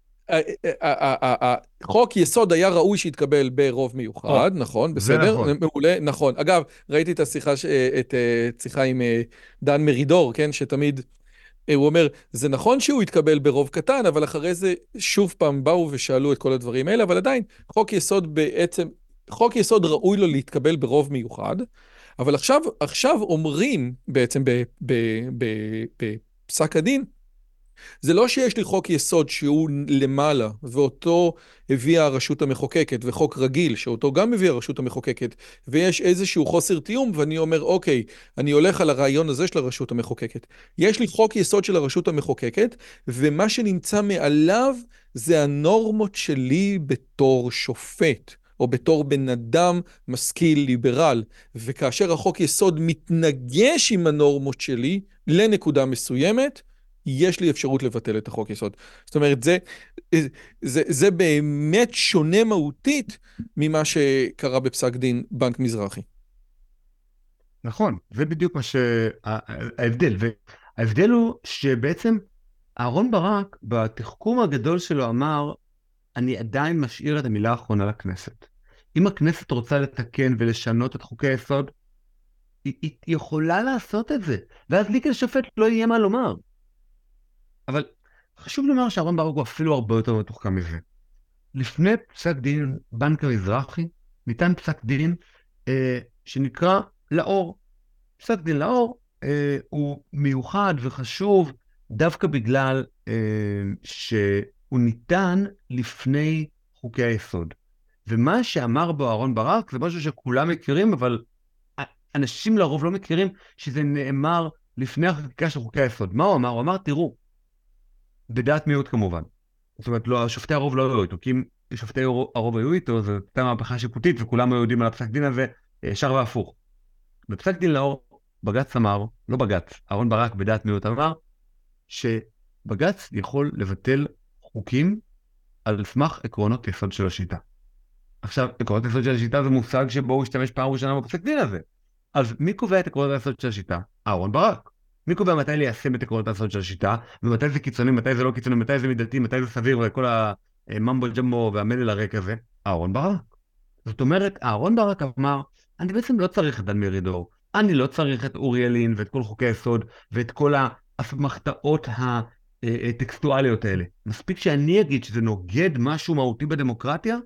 חוק יסוד היה ראוי שיתקבל ברוב מיוחד, נכון, בסדר, נכון. מעולה, נכון. אגב, ראיתי את השיחה, עם אה, דן מרידור, כן, שתמיד, אה, הוא אומר, זה נכון שהוא יתקבל ברוב קטן, אבל אחרי זה שוב פעם באו ושאלו את כל הדברים האלה, אבל עדיין, חוק יסוד בעצם, חוק יסוד ראוי לו להתקבל ברוב מיוחד, אבל עכשיו, עכשיו אומרים בעצם בפסק הדין, זה לא שיש לי חוק יסוד שהוא למעלה, ואותו הביאה הרשות המחוקקת, וחוק רגיל, שאותו גם הביאה הרשות המחוקקת, ויש איזשהו חוסר תיאום, ואני אומר, אוקיי, אני הולך על הרעיון הזה של הרשות המחוקקת. יש לי חוק יסוד של הרשות המחוקקת, ומה שנמצא מעליו זה הנורמות שלי בתור שופט. או בתור בן אדם משכיל ליברל, וכאשר החוק יסוד מתנגש עם הנורמות שלי לנקודה מסוימת, יש לי אפשרות לבטל את החוק יסוד. זאת אומרת, זה, זה, זה באמת שונה מהותית ממה שקרה בפסק דין בנק מזרחי. נכון, זה בדיוק מה שההבדל. וההבדל הוא שבעצם אהרון ברק, בתחכום הגדול שלו אמר, אני עדיין משאיר את המילה האחרונה לכנסת. אם הכנסת רוצה לתקן ולשנות את חוקי היסוד, היא, היא יכולה לעשות את זה, ואז לי כשופט לא יהיה מה לומר. אבל חשוב לומר שאהרון ברק הוא אפילו הרבה יותר מתוחכם מזה. לפני פסק דין בנק המזרחי, ניתן פסק דין אה, שנקרא לאור. פסק דין לאור אה, הוא מיוחד וחשוב דווקא בגלל אה, שהוא ניתן לפני חוקי היסוד. ומה שאמר בו אהרון ברק זה משהו שכולם מכירים, אבל אנשים לרוב לא מכירים שזה נאמר לפני החקיקה של חוקי היסוד. מה הוא אמר? הוא אמר, תראו, בדעת מיעוט כמובן. זאת אומרת, לא, שופטי הרוב לא היו איתו, כי אם שופטי הרוב היו איתו, זו הייתה מהפכה שיפוטית וכולם היו יודעים על הפסק דין הזה, ישר והפוך. בפסק דין לאור, בג"ץ אמר, לא בג"ץ, אהרן ברק בדעת מיעוט אמר, שבג"ץ יכול לבטל חוקים על סמך עקרונות יסוד של השיטה. עכשיו, עקרונות יסוד של השיטה זה מושג שבו הוא השתמש פעם ראשונה בפסק דין הזה. אז מי קובע את עקרונות היסוד של השיטה? אהרן ברק. מי קובע מתי ליישם את עקרונות היסוד של השיטה, ומתי זה קיצוני, מתי זה לא קיצוני, מתי זה מידתי, מתי זה סביר, וכל הממבו ג'מבו והמלל הריק הזה? אהרון ברק. זאת אומרת, אהרון ברק אמר, אני בעצם לא צריך את דן מרידור, אני לא צריך את אורי ילין ואת כל חוקי היסוד ואת כל האסמכתאות הטקסטואליות האלה. מספיק שאני אגיד שזה נוגד משהו מהותי בדמוקרטיה,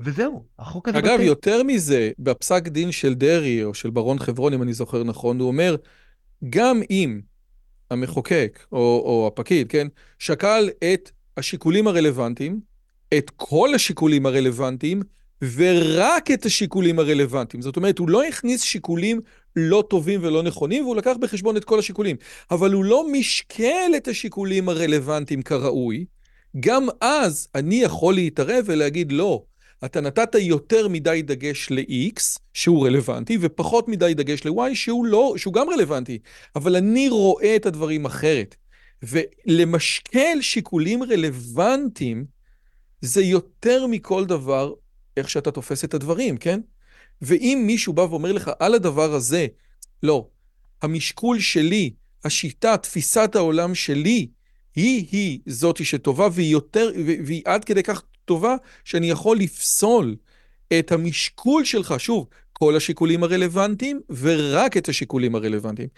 וזהו, החוק הזה... אגב, בטל. יותר מזה, בפסק דין של דרעי, או של ברון חברון, אם אני זוכר נכון, הוא אומר, גם אם המחוקק, או, או הפקיד, כן, שקל את השיקולים הרלוונטיים, את כל השיקולים הרלוונטיים, ורק את השיקולים הרלוונטיים. זאת אומרת, הוא לא הכניס שיקולים לא טובים ולא נכונים, והוא לקח בחשבון את כל השיקולים. אבל הוא לא משקל את השיקולים הרלוונטיים כראוי. גם אז אני יכול להתערב ולהגיד, לא, אתה נתת יותר מדי דגש ל-X, שהוא רלוונטי, ופחות מדי דגש ל-Y, שהוא, לא, שהוא גם רלוונטי. אבל אני רואה את הדברים אחרת. ולמשקל שיקולים רלוונטיים, זה יותר מכל דבר איך שאתה תופס את הדברים, כן? ואם מישהו בא ואומר לך על הדבר הזה, לא, המשקול שלי, השיטה, תפיסת העולם שלי, היא-היא זאתי שטובה, והיא יותר, והיא עד כדי כך טובה, שאני יכול לפסול את המשקול שלך, שוב, כל השיקולים הרלוונטיים, ורק את השיקולים הרלוונטיים.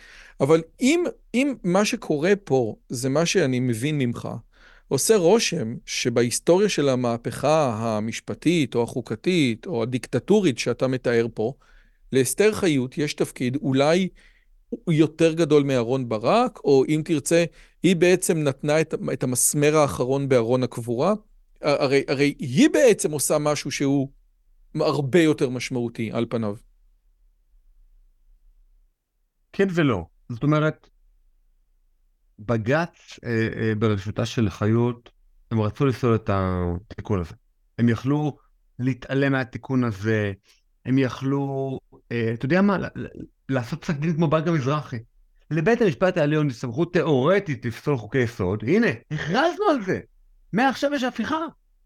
אבל אם, אם מה שקורה פה, זה מה שאני מבין ממך, עושה רושם שבהיסטוריה של המהפכה המשפטית או החוקתית או הדיקטטורית שאתה מתאר פה, לאסתר חיות יש תפקיד אולי יותר גדול מאהרון ברק, או אם תרצה, היא בעצם נתנה את, את המסמר האחרון בארון הקבורה. הרי, הרי היא בעצם עושה משהו שהוא הרבה יותר משמעותי על פניו. כן ולא. זאת אומרת, בג"ץ אה, אה, בראשותה של חיות, הם רצו לפסול את התיקון הזה. הם יכלו להתעלם מהתיקון הזה, הם יכלו, אה, אתה יודע מה, לעשות פסק דין כמו בנק המזרחי. לבית המשפט העליון יש סמכות תיאורטית לפסול חוקי יסוד, הנה, הכרזנו על זה. מעכשיו יש הפיכה.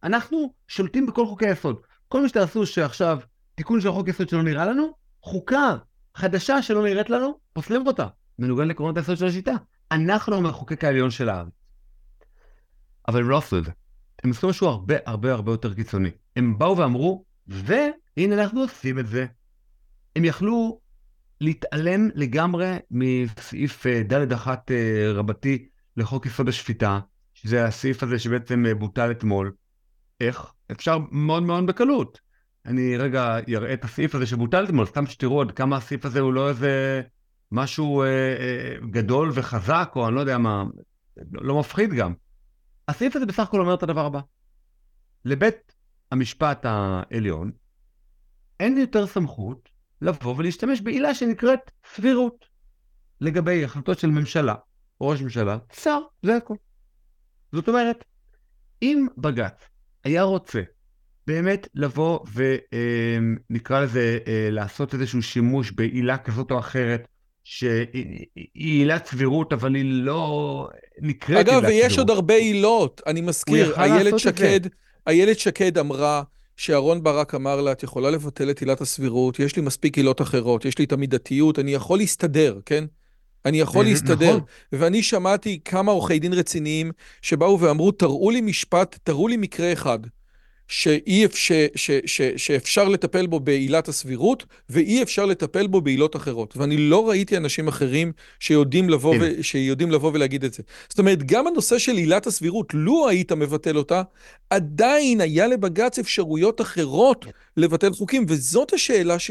אנחנו שולטים בכל חוקי היסוד. כל מה שתעשו שעכשיו תיקון של חוק יסוד שלא נראה לנו, חוקה חדשה שלא נראית לנו, פוסלים אותה. מנוגד לעקרונות היסוד של השיטה. אנחנו המחוקק העליון של הארץ. אבל הם לא עשו את זה. הם עשו משהו הרבה הרבה הרבה יותר קיצוני. הם באו ואמרו, והנה אנחנו עושים את זה. הם יכלו להתעלם לגמרי מסעיף אה, ד' אחת אה, רבתי לחוק יסוד השפיטה, שזה הסעיף הזה שבעצם אה, בוטל אתמול. איך? אפשר מאוד מאוד בקלות. אני רגע אראה את הסעיף הזה שבוטל אתמול, סתם שתראו עד כמה הסעיף הזה הוא לא איזה משהו אה, אה, גדול וחזק, או אני לא יודע מה, לא מפחיד גם. הסעיף הזה בסך הכל אומר את הדבר הבא. לבית המשפט העליון אין יותר סמכות לבוא ולהשתמש בעילה שנקראת סבירות לגבי החלטות של ממשלה, ראש ממשלה, שר, זה הכל. זאת אומרת, אם בג"ץ היה רוצה באמת לבוא ונקרא לזה אה, לעשות איזשהו שימוש בעילה כזאת או אחרת, שהיא עילת סבירות, אבל היא לא נקראת עילת סבירות. אגב, ויש עוד הרבה עילות. אני מזכיר, איילת שקד, איילת שקד אמרה שאהרון ברק אמר לה, את יכולה לבטל את עילת הסבירות, יש לי מספיק עילות אחרות, יש לי את המידתיות, אני יכול להסתדר, כן? אני יכול להסתדר. נכון. ואני שמעתי כמה עורכי דין רציניים שבאו ואמרו, תראו לי משפט, תראו לי מקרה אחד. שאי אפשר, ש, ש, שאפשר לטפל בו בעילת הסבירות, ואי אפשר לטפל בו בעילות אחרות. ואני לא ראיתי אנשים אחרים שיודעים לבוא, ו, שיודעים לבוא ולהגיד את זה. זאת אומרת, גם הנושא של עילת הסבירות, לו היית מבטל אותה, עדיין היה לבג"ץ אפשרויות אחרות לבטל חוקים, וזאת השאלה ש...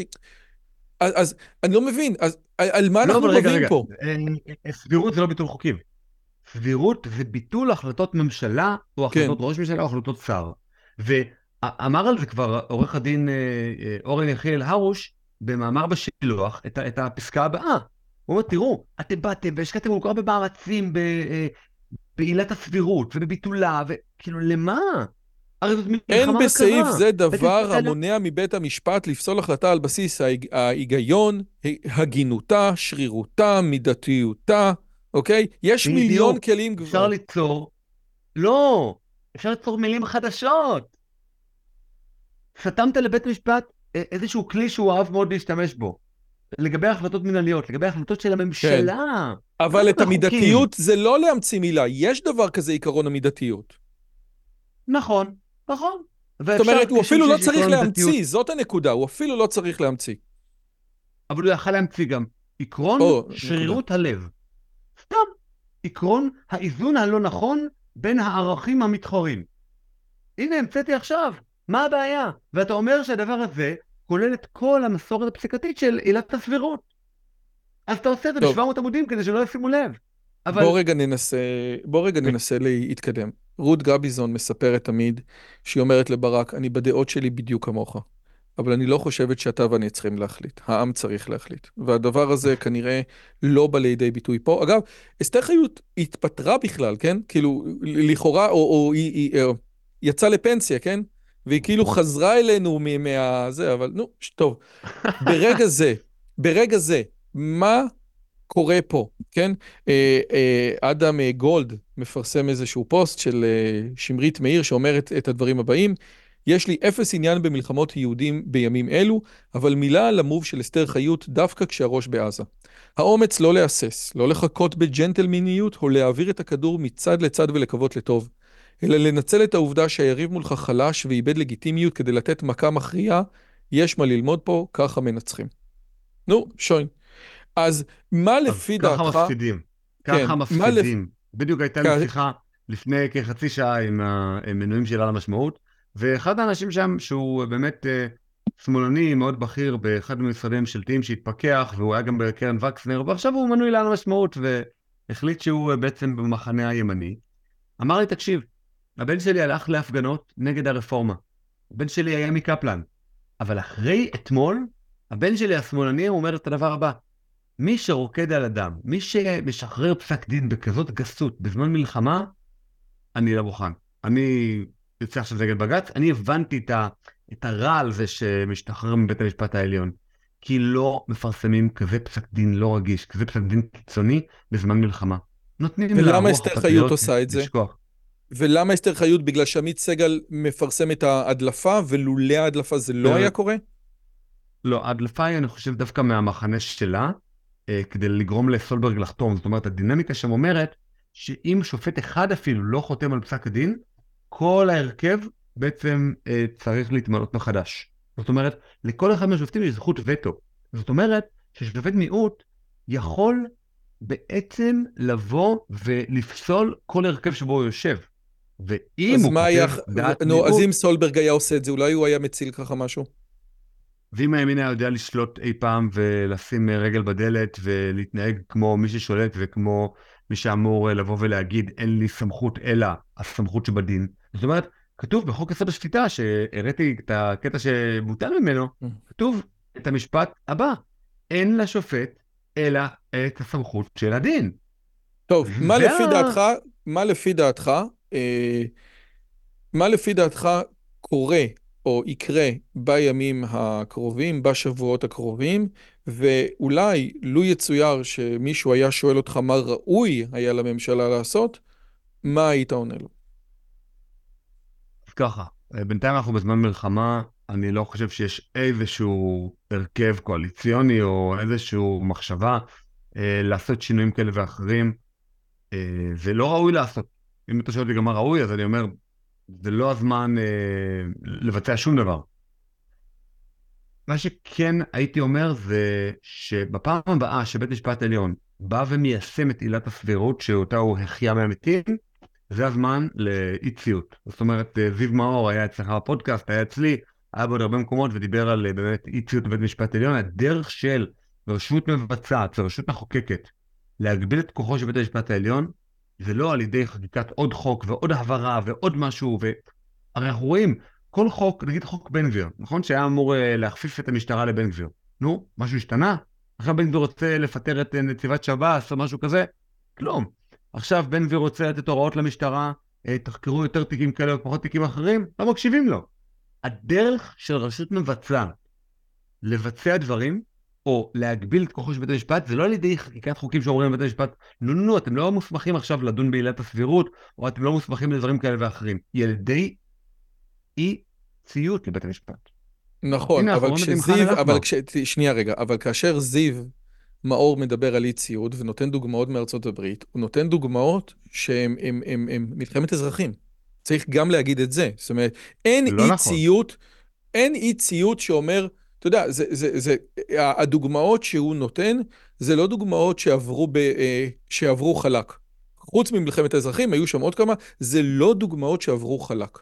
אז, אז אני לא מבין, אז על מה לא, אנחנו מביאים פה? אה, אה, סבירות זה לא ביטול חוקים. סבירות זה ביטול החלטות ממשלה, או כן. החלטות כן. ראש ממשלה, או החלטות שר. ואמר על זה כבר עורך הדין אה, אורן יחיאל הרוש, במאמר בשילוח, את, את הפסקה הבאה. הוא אומר, תראו, אתם באתם והשקעתם כל כך הרבה מאמצים בעילת הסבירות ובביטולה, וכאילו, למה? הרי זאת מלחמה אין בסעיף זה דבר המונע מבית המשפט לפסול החלטה על בסיס ההיגיון, הגינותה, שרירותה, מידתיותה, אוקיי? יש מיליון כלים כבר. אפשר ליצור, לא, אפשר ליצור מילים חדשות. סתמת לבית משפט אה, איזשהו כלי שהוא אהב מאוד להשתמש בו. לגבי החלטות מנהליות, לגבי החלטות של הממשלה. כן. אבל את המידתיות זה לא להמציא מילה, יש דבר כזה עיקרון המידתיות. נכון, נכון. זאת אומרת, הוא אפילו לא צריך להמציא. זאת הנקודה, הוא אפילו לא צריך להמציא. אבל הוא יכל להמציא גם עקרון או, שרירות נקודה. הלב. סתם, עקרון האיזון הלא נכון בין הערכים המתחרים. הנה, המצאתי עכשיו. מה הבעיה? ואתה אומר שהדבר הזה כולל את כל המסורת הפסיקתית של עילת הסבירות. אז אתה עושה את זה ב-700 עמודים כדי שלא ישימו לב. אבל... בוא רגע ננסה, בוא רגע ננסה להתקדם. רות גביזון מספרת תמיד שהיא אומרת לברק, אני בדעות שלי בדיוק כמוך, אבל אני לא חושבת שאתה ואני צריכים להחליט, העם צריך להחליט. והדבר הזה כנראה לא בא לידי ביטוי פה. אגב, אסתר חיות התפטרה בכלל, כן? כאילו, לכאורה, או, או היא, היא, היא יצאה לפנסיה, כן? והיא כאילו חזרה אלינו מה... אבל נו, טוב. ברגע זה, ברגע זה, מה קורה פה, כן? אה, אה, אדם אה, גולד מפרסם איזשהו פוסט של שמרית מאיר שאומרת את הדברים הבאים. יש לי אפס עניין במלחמות יהודים בימים אלו, אבל מילה על המוב של אסתר חיות דווקא כשהראש בעזה. האומץ לא להסס, לא לחכות בג'נטלמיניות או להעביר את הכדור מצד לצד ולקוות לטוב, אלא לנצל את העובדה שהיריב מולך חלש ואיבד לגיטימיות כדי לתת מכה מכריעה, יש מה ללמוד פה, ככה מנצחים. נו, שוין. אז מה לפי דעתך... ככה מפסידים. ככה כן, מפסידים. בדיוק הייתה לי שיחה לפני כחצי שעה עם המנויים של על המשמעות, ואחד האנשים שם, שהוא באמת אה, שמאלני מאוד בכיר באחד המשרדים הממשלתיים שהתפכח, והוא היה גם בקרן וקסנר, ועכשיו הוא מנוי לעל המשמעות, והחליט שהוא אה, בעצם במחנה הימני. אמר לי, תקשיב, הבן שלי הלך להפגנות נגד הרפורמה. הבן שלי היה מקפלן. אבל אחרי אתמול, הבן שלי השמאלני אומר את הדבר הבא: מי שרוקד על הדם, מי שמשחרר פסק דין בכזאת גסות בזמן מלחמה, אני לא מוכן. אני יוצא עכשיו נגד בג"ץ, אני הבנתי את, ה, את הרע על זה שמשתחרר מבית המשפט העליון. כי לא מפרסמים כזה פסק דין לא רגיש, כזה פסק דין קיצוני בזמן מלחמה. נותנים ולמה אסתר חיות עושה את זה? לשכוח. ולמה אסתר חיות? בגלל שעמית סגל מפרסם את ההדלפה, ולולא ההדלפה זה לא היה קורה? לא, ההדלפה היא, אני חושב, דווקא מהמחנה שלה, אה, כדי לגרום לסולברג לחתום. זאת אומרת, הדינמיקה שם אומרת שאם שופט אחד אפילו לא חותם על פסק הדין, כל ההרכב בעצם אה, צריך להתמנות מחדש. זאת אומרת, לכל אחד מהשופטים יש זכות וטו. זאת אומרת, ששופט מיעוט יכול בעצם לבוא ולפסול כל הרכב שבו הוא יושב. ואם הוא כותב דעת נו, מיעוט... אז אם סולברג היה עושה את זה, אולי הוא היה מציל ככה משהו? ואם הימין היה יודע לשלוט אי פעם ולשים רגל בדלת ולהתנהג כמו מי ששולט וכמו מי שאמור לבוא ולהגיד אין לי סמכות אלא הסמכות שבדין. זאת אומרת, כתוב בחוק יסוד השפיטה, שהראיתי את הקטע שבוטל ממנו, mm. כתוב את המשפט הבא, אין לשופט אלא את הסמכות של הדין. טוב, מה לפי דעתך, מה לפי דעתך, אה, מה לפי דעתך קורה או יקרה בימים הקרובים, בשבועות הקרובים, ואולי לו יצויר שמישהו היה שואל אותך מה ראוי היה לממשלה לעשות, מה היית עונה לו? ככה, בינתיים אנחנו בזמן מלחמה, אני לא חושב שיש איזשהו הרכב קואליציוני או איזושהי מחשבה אה, לעשות שינויים כאלה ואחרים, אה, ולא ראוי לעשות. אם אתה שואל אותי גם מה ראוי, אז אני אומר, זה לא הזמן אה, לבצע שום דבר. מה שכן הייתי אומר זה שבפעם הבאה שבית משפט עליון בא ומיישם את עילת הסבירות שאותה הוא החיה מהמתים, זה הזמן לאי ציות. זאת אומרת, אה, זיו מאור היה אצלך בפודקאסט, היה אצלי, היה בעוד הרבה מקומות ודיבר על אה, באמת אי ציות בבית משפט עליון. הדרך של רשות מבצעת ורשות מחוקקת להגביל את כוחו של בית המשפט העליון ולא על ידי חקיקת עוד חוק ועוד הבהרה ועוד משהו, והרי אנחנו רואים, כל חוק, נגיד חוק בן גביר, נכון? שהיה אמור אה, להכפיף את המשטרה לבן גביר. נו, משהו השתנה? עכשיו בן גביר רוצה לפטר את אה, נציבת שב"ס או משהו כזה? כלום. עכשיו בן גביר רוצה לתת הוראות למשטרה, אה, תחקרו יותר תיקים כאלה ופחות תיקים אחרים, לא מקשיבים לו. הדרך של רשות מבצעת לבצע דברים או להגביל את כוחו של בית המשפט, זה לא על ידי חקיקת חוקים שאומרים לבית המשפט, נו נו נו, אתם לא מוסמכים עכשיו לדון בעילת הסבירות, או אתם לא מוסמכים לדברים כאלה ואחרים. היא על ידי אי ציות לבית המשפט. נכון, אבל כשזיו, אבל כש... שנייה רגע, אבל כאשר זיו מאור מדבר על אי ציות ונותן דוגמאות מארצות הברית, הוא נותן דוגמאות שהן מלחמת אזרחים. צריך גם להגיד את זה. זאת אומרת, אין לא אי נכון. ציות, אין אי ציות שאומר, אתה יודע, זה, זה, זה, הדוגמאות שהוא נותן, זה לא דוגמאות שעברו, ב, אה, שעברו חלק. חוץ ממלחמת האזרחים, היו שם עוד כמה, זה לא דוגמאות שעברו חלק.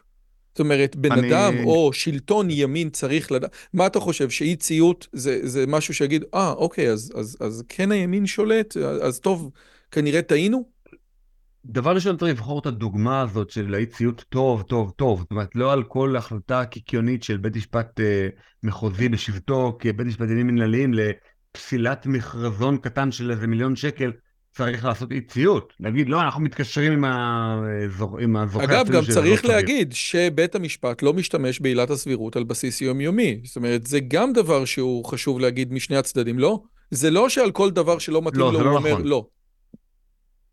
זאת אומרת, בן אני... אדם או שלטון ימין צריך לדעת, מה אתה חושב, שאי ציות זה, זה משהו שיגיד, אה, ah, אוקיי, אז, אז, אז כן הימין שולט, אז טוב, כנראה טעינו? דבר ראשון צריך לבחור את הדוגמה הזאת של האי ציות טוב, טוב, טוב. זאת אומרת, לא על כל החלטה קיקיונית של בית משפט אה, מחוזי בשבתו כבית משפט עניינים מנהליים לפסילת מכרזון קטן של איזה מיליון שקל, צריך לעשות אי ציות. להגיד, לא, אנחנו מתקשרים עם, הזוכ... עם הזוכה. אגב, גם צריך לא להגיד שבית המשפט לא משתמש בעילת הסבירות על בסיס יומיומי. זאת אומרת, זה גם דבר שהוא חשוב להגיד משני הצדדים, לא? זה לא שעל כל דבר שלא מתאים לא, לו, הוא לא אומר נכון. לא.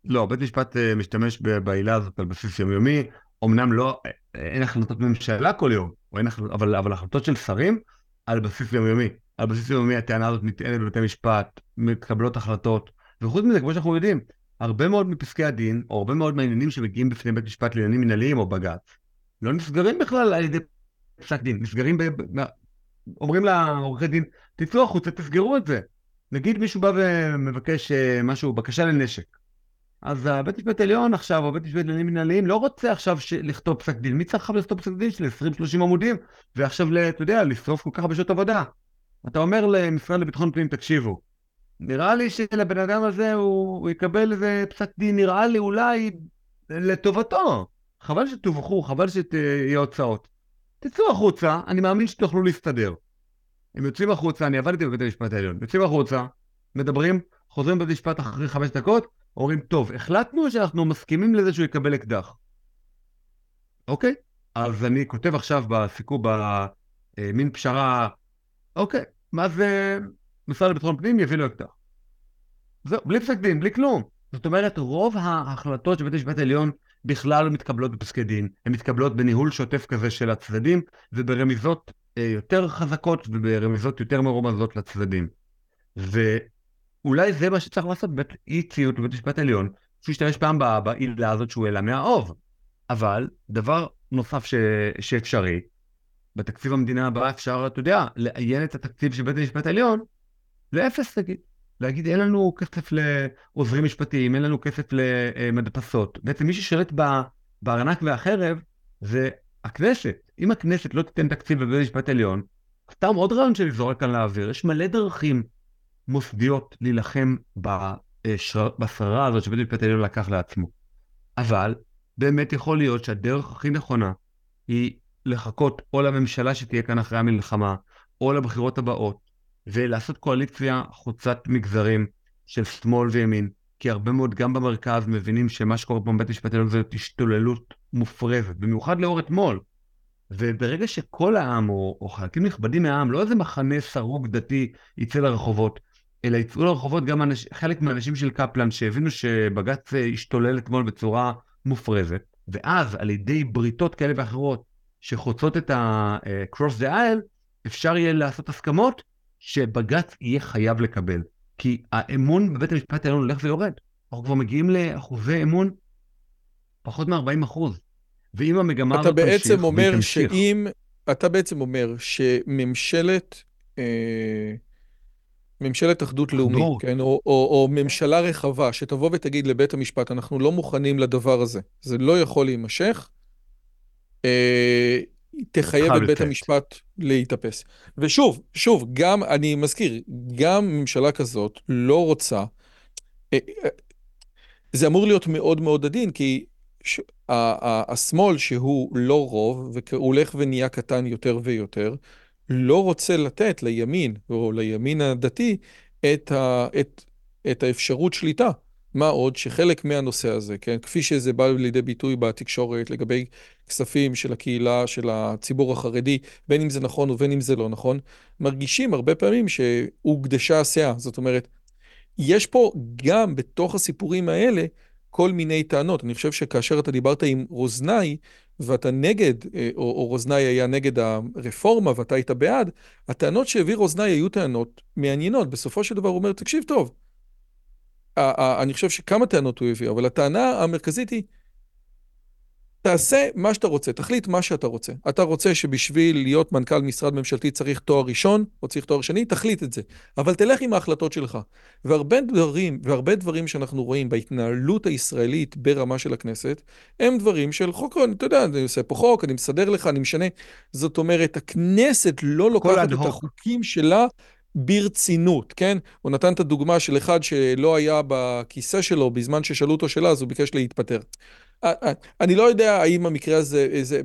לא, בית משפט אה, משתמש בעילה הזאת על בסיס יומיומי, אמנם לא, אה, אין החלטות ממשלה כל יום, אין, אבל, אבל החלטות של שרים על בסיס יומיומי. על בסיס יומיומי הטענה הזאת נטענת בבתי משפט, מתקבלות החלטות, וחוץ מזה, כמו שאנחנו יודעים, הרבה מאוד מפסקי הדין, או הרבה מאוד מהעניינים שמגיעים בפני בית משפט לעניינים מנהליים או בג"ץ, לא נסגרים בכלל על ידי פסק דין, נסגרים, ב... אומרים לעורכי דין, תצאו החוצה, תסגרו את זה. נגיד מישהו בא ומבקש אה, משהו, בקשה לנשק. אז הבית משפט העליון עכשיו, או בית משפט לעניינים מנהליים, לא רוצה עכשיו לכתוב פסק דין. מי צריך לכתוב פסק דין של 20-30 עמודים, ועכשיו, אתה יודע, לשרוף כל כך הרבה שעות עבודה? אתה אומר למשרד לביטחון פנים, תקשיבו, נראה לי שלבן אדם הזה הוא, הוא יקבל איזה פסק דין, נראה לי אולי לטובתו. חבל שתובכו, חבל שיהיו הוצאות. תצאו החוצה, אני מאמין שתוכלו להסתדר. הם יוצאים החוצה, אני עבדתי בבית המשפט העליון, יוצאים החוצה, מדברים, חוזרים בבית המשפט אחרי חמש דקות, אומרים, טוב, החלטנו שאנחנו מסכימים לזה שהוא יקבל אקדח. אוקיי? אז אני כותב עכשיו בסיכום, במין פשרה, אוקיי, מה זה משרד לביטחון פנים יביא לו אקדח. זהו, בלי פסק דין, בלי כלום. זאת אומרת, רוב ההחלטות של בית המשפט העליון בכלל לא מתקבלות בפסקי דין, הן מתקבלות בניהול שוטף כזה של הצדדים, וברמיזות אה, יותר חזקות וברמיזות יותר מרומזות לצדדים. ואולי זה מה שצריך לעשות בבית אי ציות בבית המשפט העליון, שהוא ישתמש פעם בעילה הזאת שהוא העלה מהאוב. אבל דבר נוסף ש... שאפשרי, בתקציב המדינה הבא אפשר, אתה יודע, לעיין את התקציב של בית המשפט העליון לאפס תגיד. להגיד אין לנו כסף לעוזרים משפטיים, אין לנו כסף למדפסות. בעצם מי ששולט בארנק והחרב זה הכנסת. אם הכנסת לא תיתן תקציב בבית המשפט העליון, סתם עוד רעיון שאני זורק כאן לאוויר, יש מלא דרכים מוסדיות להילחם בשררה הזאת שבית המשפט העליון לקח לעצמו. אבל באמת יכול להיות שהדרך הכי נכונה היא לחכות או לממשלה שתהיה כאן אחרי המלחמה, או לבחירות הבאות, ולעשות קואליציה חוצת מגזרים של שמאל וימין, כי הרבה מאוד גם במרכז מבינים שמה שקורה פה בבית המשפט העליון זאת השתוללות מופרזת, במיוחד לאור אתמול. וברגע שכל העם, או, או חלקים נכבדים מהעם, לא איזה מחנה סרוג דתי יצא לרחובות, אלא יצאו לרחובות גם אנש, חלק מהאנשים של קפלן שהבינו שבג"ץ השתולל אתמול בצורה מופרזת, ואז על ידי בריתות כאלה ואחרות שחוצות את ה-cross the aisle, אפשר יהיה לעשות הסכמות שבג"ץ יהיה חייב לקבל. כי האמון בבית המשפט העליון הולך ויורד. אנחנו כבר מגיעים לאחוזי אמון פחות מ-40 אחוז. ואם המגמה הזאת תמשיך, והיא תמשיך... שאם, אתה בעצם אומר שממשלת, אה, ממשלת אחדות לאומית, כן, או, או, או ממשלה רחבה, שתבוא ותגיד לבית המשפט, אנחנו לא מוכנים לדבר הזה, זה לא יכול להימשך, אה, תחייב את בית המשפט להתאפס. ושוב, שוב, גם, אני מזכיר, גם ממשלה כזאת לא רוצה, אה, אה, זה אמור להיות מאוד מאוד עדין, כי ש, השמאל שהוא לא רוב, והוא הולך ונהיה קטן יותר ויותר, לא רוצה לתת לימין, או לימין הדתי, את, ה, את, את האפשרות שליטה. מה עוד שחלק מהנושא הזה, כן, כפי שזה בא לידי ביטוי בתקשורת לגבי כספים של הקהילה, של הציבור החרדי, בין אם זה נכון ובין אם זה לא נכון, מרגישים הרבה פעמים שהוגדשה הסאה. זאת אומרת, יש פה גם בתוך הסיפורים האלה כל מיני טענות. אני חושב שכאשר אתה דיברת עם רוזנאי, ואתה נגד, אה, או, או רוזנאי היה נגד הרפורמה ואתה היית בעד, הטענות שהביא רוזנאי היו טענות מעניינות. בסופו של דבר הוא אומר, תקשיב טוב, אני חושב שכמה טענות הוא הביא, אבל הטענה המרכזית היא, תעשה מה שאתה רוצה, תחליט מה שאתה רוצה. אתה רוצה שבשביל להיות מנכ"ל משרד ממשלתי צריך תואר ראשון, או צריך תואר שני, תחליט את זה. אבל תלך עם ההחלטות שלך. והרבה דברים, והרבה דברים שאנחנו רואים בהתנהלות הישראלית ברמה של הכנסת, הם דברים של חוק, אתה יודע, אני עושה פה חוק, אני מסדר לך, אני משנה. זאת אומרת, הכנסת לא לוקחת את החוקים שלה ברצינות, כן? הוא נתן את הדוגמה של אחד שלא היה בכיסא שלו בזמן ששאלו אותו שאלה, אז הוא ביקש להתפטר. אני לא יודע האם המקרה הזה זה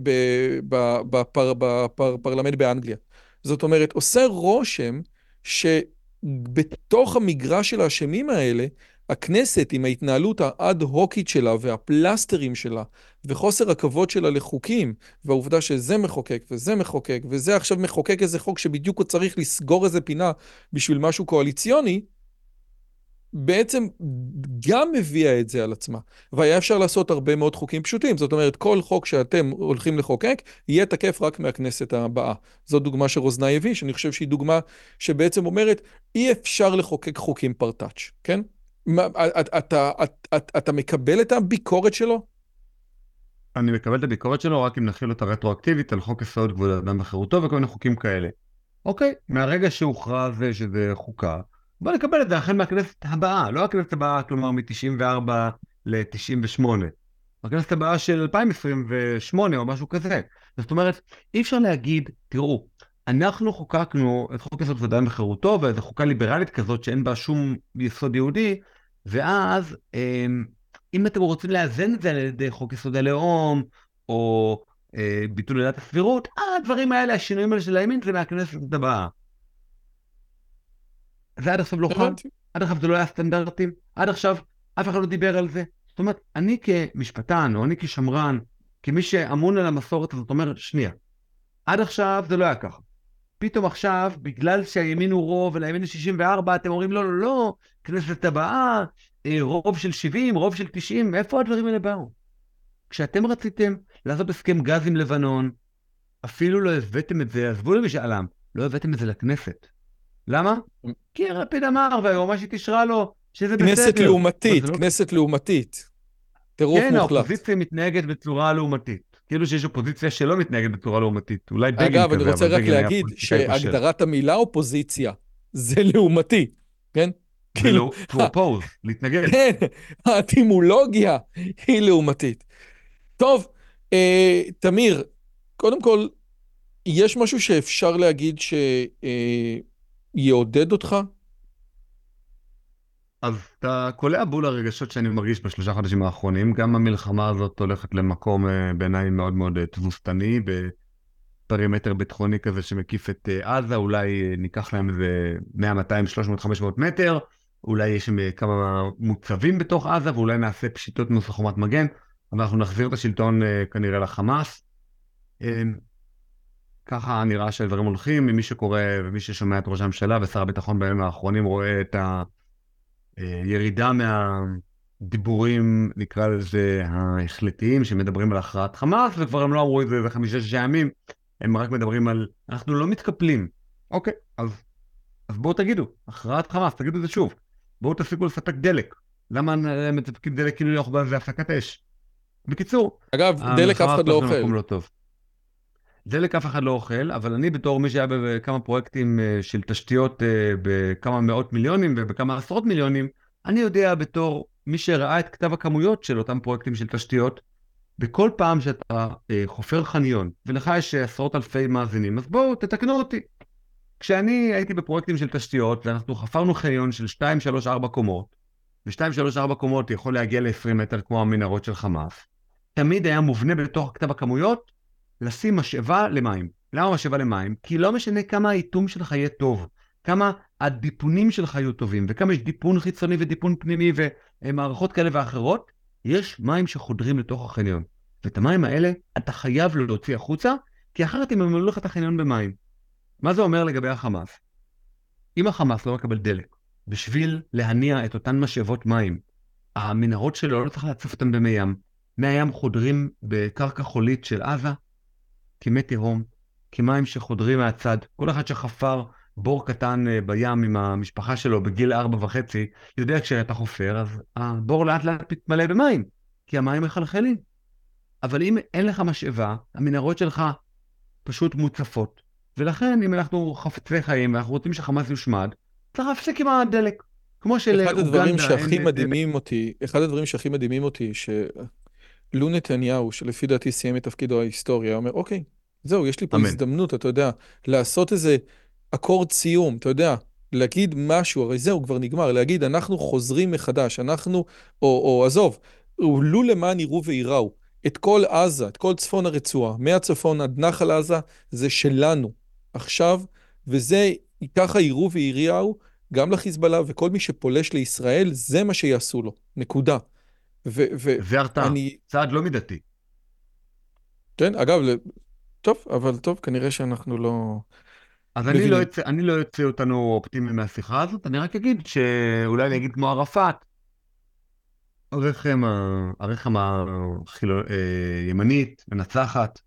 בפרלמנט באנגליה. זאת אומרת, עושה רושם שבתוך המגרש של האשמים האלה, הכנסת עם ההתנהלות האד-הוקית שלה והפלסטרים שלה וחוסר הכבוד שלה לחוקים והעובדה שזה מחוקק וזה מחוקק וזה עכשיו מחוקק איזה חוק שבדיוק הוא צריך לסגור איזה פינה בשביל משהו קואליציוני, בעצם גם הביאה את זה על עצמה. והיה אפשר לעשות הרבה מאוד חוקים פשוטים. זאת אומרת, כל חוק שאתם הולכים לחוקק, יהיה תקף רק מהכנסת הבאה. זו דוגמה שרוזנאי הביא, שאני חושב שהיא דוגמה שבעצם אומרת, אי אפשר לחוקק חוקים פרטאץ', כן? אתה מקבל את הביקורת שלו? אני מקבל את הביקורת שלו רק אם נכיל אותה רטרואקטיבית על חוק יסוד כבוד האדם וחירותו וכל מיני חוקים כאלה. אוקיי, מהרגע שהוכרז שזה חוקה, בוא נקבל את זה החל מהכנסת הבאה, לא הכנסת הבאה, כלומר מ-94 ל-98. בכנסת הבאה של 2028 או משהו כזה. זאת אומרת, אי אפשר להגיד, תראו, אנחנו חוקקנו את חוק יסוד כבוד האדם וחירותו, וזו חוקה ליברלית כזאת שאין בה שום יסוד יהודי, ואז אמ, אם אתם רוצים לאזן את זה על ידי חוק יסוד הלאום, או אה, ביטול עילת הסבירות, הדברים האלה, השינויים האלה של הימין, זה מהכנסת הבאה. זה עד עכשיו לא חל, עד עכשיו זה לא היה סטנדרטים, עד עכשיו אף אחד לא דיבר על זה. זאת אומרת, אני כמשפטן, או אני כשמרן, כמי שאמון על המסורת הזאת, אומר, שנייה, עד עכשיו זה לא היה ככה. פתאום עכשיו, בגלל שהימין הוא רוב ולימין יש 64, אתם אומרים לא, לא, לא, כנסת הבאה, אה, רוב של 70, רוב של 90, מאיפה הדברים האלה באו? כשאתם רציתם לעשות הסכם גז עם לבנון, אפילו לא הבאתם את זה, עזבו למשאל עם, לא הבאתם את זה לכנסת. למה? כי לפיד אמר והיועמ"שית אישרה לו שזה בסדר. כנסת לעומתית, לא... כנסת לעומתית. טירוף כן, מוחלט. כן, האופוזיציה מתנהגת בצורה לעומתית. כאילו שיש אופוזיציה שלא מתנהגת בצורה לעומתית. אולי בגין כזה, אגב, אני רוצה רק להגיד שהגדרת המילה אופוזיציה זה לעומתי, כן? כאילו, to oppose, <laughs> להתנגד. כן, האטימולוגיה היא לעומתית. טוב, אה, תמיר, קודם כל, יש משהו שאפשר להגיד ש... אה, אותך? אז אתה קולע בול הרגשות שאני מרגיש בשלושה חודשים האחרונים. גם המלחמה הזאת הולכת למקום אה, בעיניי מאוד מאוד אה, תבוסתני, בפרימטר ביטחוני כזה שמקיף את אה, עזה, אולי ניקח להם איזה 100, 200, 300, 500 מטר, אולי יש כמה מוצבים בתוך עזה, ואולי נעשה פשיטות נוסח חומת מגן, אבל אנחנו נחזיר את השלטון כנראה לחמאס. ככה נראה שהדברים הולכים, ממי שקורא ומי ששומע את ראש הממשלה ושר הביטחון בימים האחרונים רואה את הירידה מהדיבורים, נקרא לזה, ההחלטיים, שמדברים על הכרעת חמאס, וכבר הם לא אמרו את זה איזה חמישה-שישה ימים, הם רק מדברים על, אנחנו לא מתקפלים. אוקיי, אז, אז בואו תגידו, הכרעת חמאס, תגידו את זה שוב. בואו תפסיקו לספק דלק. למה מספקים דלק כאילו אנחנו באיזה הפסקת אש? בקיצור, אגב, דלק אף אחד לא אוכל. לא טוב. דלק אף אחד לא אוכל, אבל אני בתור מי שהיה בכמה פרויקטים אה, של תשתיות אה, בכמה מאות מיליונים ובכמה עשרות מיליונים, אני יודע בתור מי שראה את כתב הכמויות של אותם פרויקטים של תשתיות, בכל פעם שאתה אה, חופר חניון, ולך יש עשרות אלפי מאזינים, אז בואו תתקנו אותי. כשאני הייתי בפרויקטים של תשתיות, ואנחנו חפרנו חניון של 2, 3, 4 קומות, ו-2, 3, 4 קומות יכול להגיע ל-20 מטר כמו המנהרות של חמאס, תמיד היה מובנה בתוך כתב הכמויות לשים משאבה למים. למה משאבה למים? כי לא משנה כמה האיטום שלך יהיה טוב, כמה הדיפונים שלך יהיו טובים, וכמה יש דיפון חיצוני ודיפון פנימי ומערכות כאלה ואחרות, יש מים שחודרים לתוך החניון. ואת המים האלה אתה חייב להוציא החוצה, כי אחרת הם ימלאו לך את החניון במים. מה זה אומר לגבי החמאס? אם החמאס לא מקבל דלק בשביל להניע את אותן משאבות מים, המנהרות שלו לא צריך להצוף אותן במי ים. מי הים חודרים בקרקע חולית של עזה, כמי תהום, כמים שחודרים מהצד. כל אחד שחפר בור קטן אה, בים עם המשפחה שלו בגיל ארבע וחצי, יודע כשאתה חופר, אז הבור לאט לאט מתמלא במים, כי המים מחלחלים. אבל אם אין לך משאבה, המנהרות שלך פשוט מוצפות. ולכן, אם אנחנו חפצי חיים ואנחנו רוצים שחמאס יושמד, צריך להפסיק עם הדלק. כמו שלאוגנדה... אחד הדברים שהכי מדהימים אותי, אחד הדברים שהכי מדהימים אותי, שלו נתניהו, שלפי דעתי סיים את תפקידו ההיסטוריה, אומר, אוקיי, זהו, יש לי פה אמן. הזדמנות, אתה יודע, לעשות איזה אקורד סיום, אתה יודע, להגיד משהו, הרי זהו, כבר נגמר, להגיד, אנחנו חוזרים מחדש, אנחנו, או, או עזוב, לו למען יראו וייראו, את כל עזה, את כל צפון הרצועה, מהצפון עד נחל עזה, זה שלנו, עכשיו, וזה, ככה יראו וייראו, גם לחיזבאללה וכל מי שפולש לישראל, זה מה שיעשו לו, נקודה. זה הרתעה, צעד לא מידתי. כן, אגב, טוב, אבל טוב, כנראה שאנחנו לא... אז אני לא, יוצא, אני לא יוצא אותנו אופטימיים מהשיחה הזאת, אני רק אגיד שאולי אני אגיד כמו ערפאת, הרחם, הרחם הימנית, מנצחת,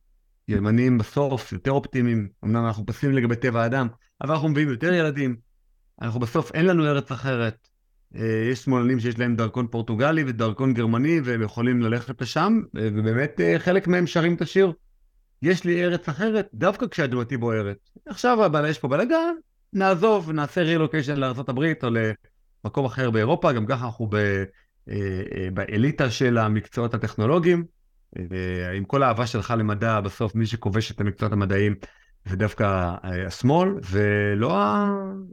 ימנים בסוף יותר אופטימיים, אמנם אנחנו פסימיים לגבי טבע האדם, אבל אנחנו מביאים יותר ילדים, אנחנו בסוף אין לנו ארץ אחרת. אה, יש שמאלנים שיש להם דרכון פורטוגלי ודרכון גרמני והם יכולים ללכת לשם, אה, ובאמת אה, חלק מהם שרים את השיר. יש לי ארץ אחרת דווקא כשאדמתי בוערת. עכשיו אבל יש פה בלאגן, נעזוב, נעשה רילוקיישן לארה"ב או למקום אחר באירופה, גם ככה אנחנו ב, באליטה של המקצועות הטכנולוגיים. עם כל האהבה שלך למדע, בסוף מי שכובש את המקצועות המדעיים זה דווקא השמאל, ולא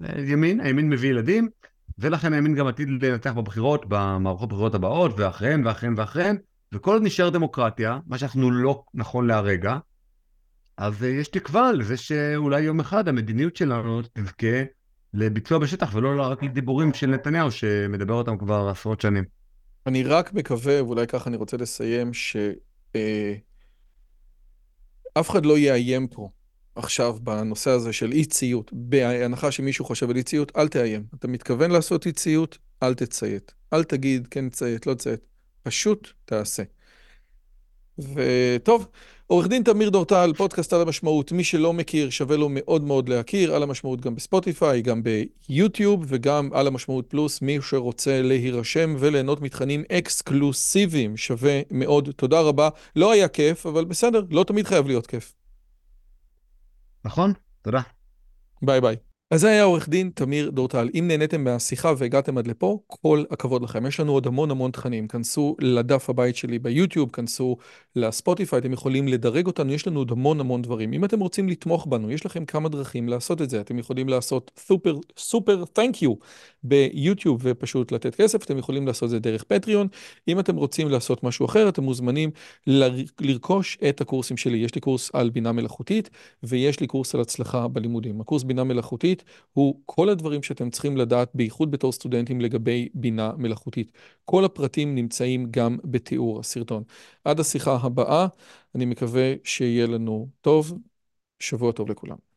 הימין, הימין מביא ילדים, ולכן הימין גם עתיד לנצח בבחירות, במערכות הבחירות הבאות, ואחריהן ואחריהן ואחריהן, וכל עוד נשאר דמוקרטיה, מה שאנחנו לא נכון להרגע, אז אה, יש תקווה לזה שאולי יום אחד המדיניות שלנו תזכה לביצוע בשטח, ולא רק לדיבורים של נתניהו, שמדבר אותם כבר עשרות שנים. אני רק מקווה, ואולי ככה אני רוצה לסיים, שאף אה, אחד לא יאיים פה עכשיו בנושא הזה של אי ציות, בהנחה שמישהו חושב על אי ציות, אל תאיים. אתה מתכוון לעשות אי ציות, אל תציית. אל תגיד כן ציית, לא ציית. פשוט תעשה. וטוב, עורך דין תמיר דורטל, פודקאסט על המשמעות, מי שלא מכיר, שווה לו מאוד מאוד להכיר, על המשמעות גם בספוטיפיי, גם ביוטיוב וגם על המשמעות פלוס, מי שרוצה להירשם וליהנות מתכנים אקסקלוסיביים, שווה מאוד. תודה רבה. לא היה כיף, אבל בסדר, לא תמיד חייב להיות כיף. נכון, תודה. ביי ביי. אז זה היה עורך דין תמיר דורטל. אם נהניתם מהשיחה והגעתם עד לפה, כל הכבוד לכם. יש לנו עוד המון המון תכנים. כנסו לדף הבית שלי ביוטיוב, כנסו לספוטיפיי, אתם יכולים לדרג אותנו, יש לנו עוד המון המון דברים. אם אתם רוצים לתמוך בנו, יש לכם כמה דרכים לעשות את זה. אתם יכולים לעשות super, super thank you ביוטיוב ופשוט לתת כסף, אתם יכולים לעשות את זה דרך פטריון. אם אתם רוצים לעשות משהו אחר, אתם מוזמנים ל- לרכוש את הקורסים שלי. יש לי קורס על בינה מלאכותית, ויש לי קורס על הצלחה בלימודים. הקורס בינה מלאכותית הוא כל הדברים שאתם צריכים לדעת, בייחוד בתור סטודנטים לגבי בינה מלאכותית. כל הפרטים נמצאים גם בתיאור הסרטון. עד השיחה הבאה, אני מקווה שיהיה לנו טוב. שבוע טוב לכולם.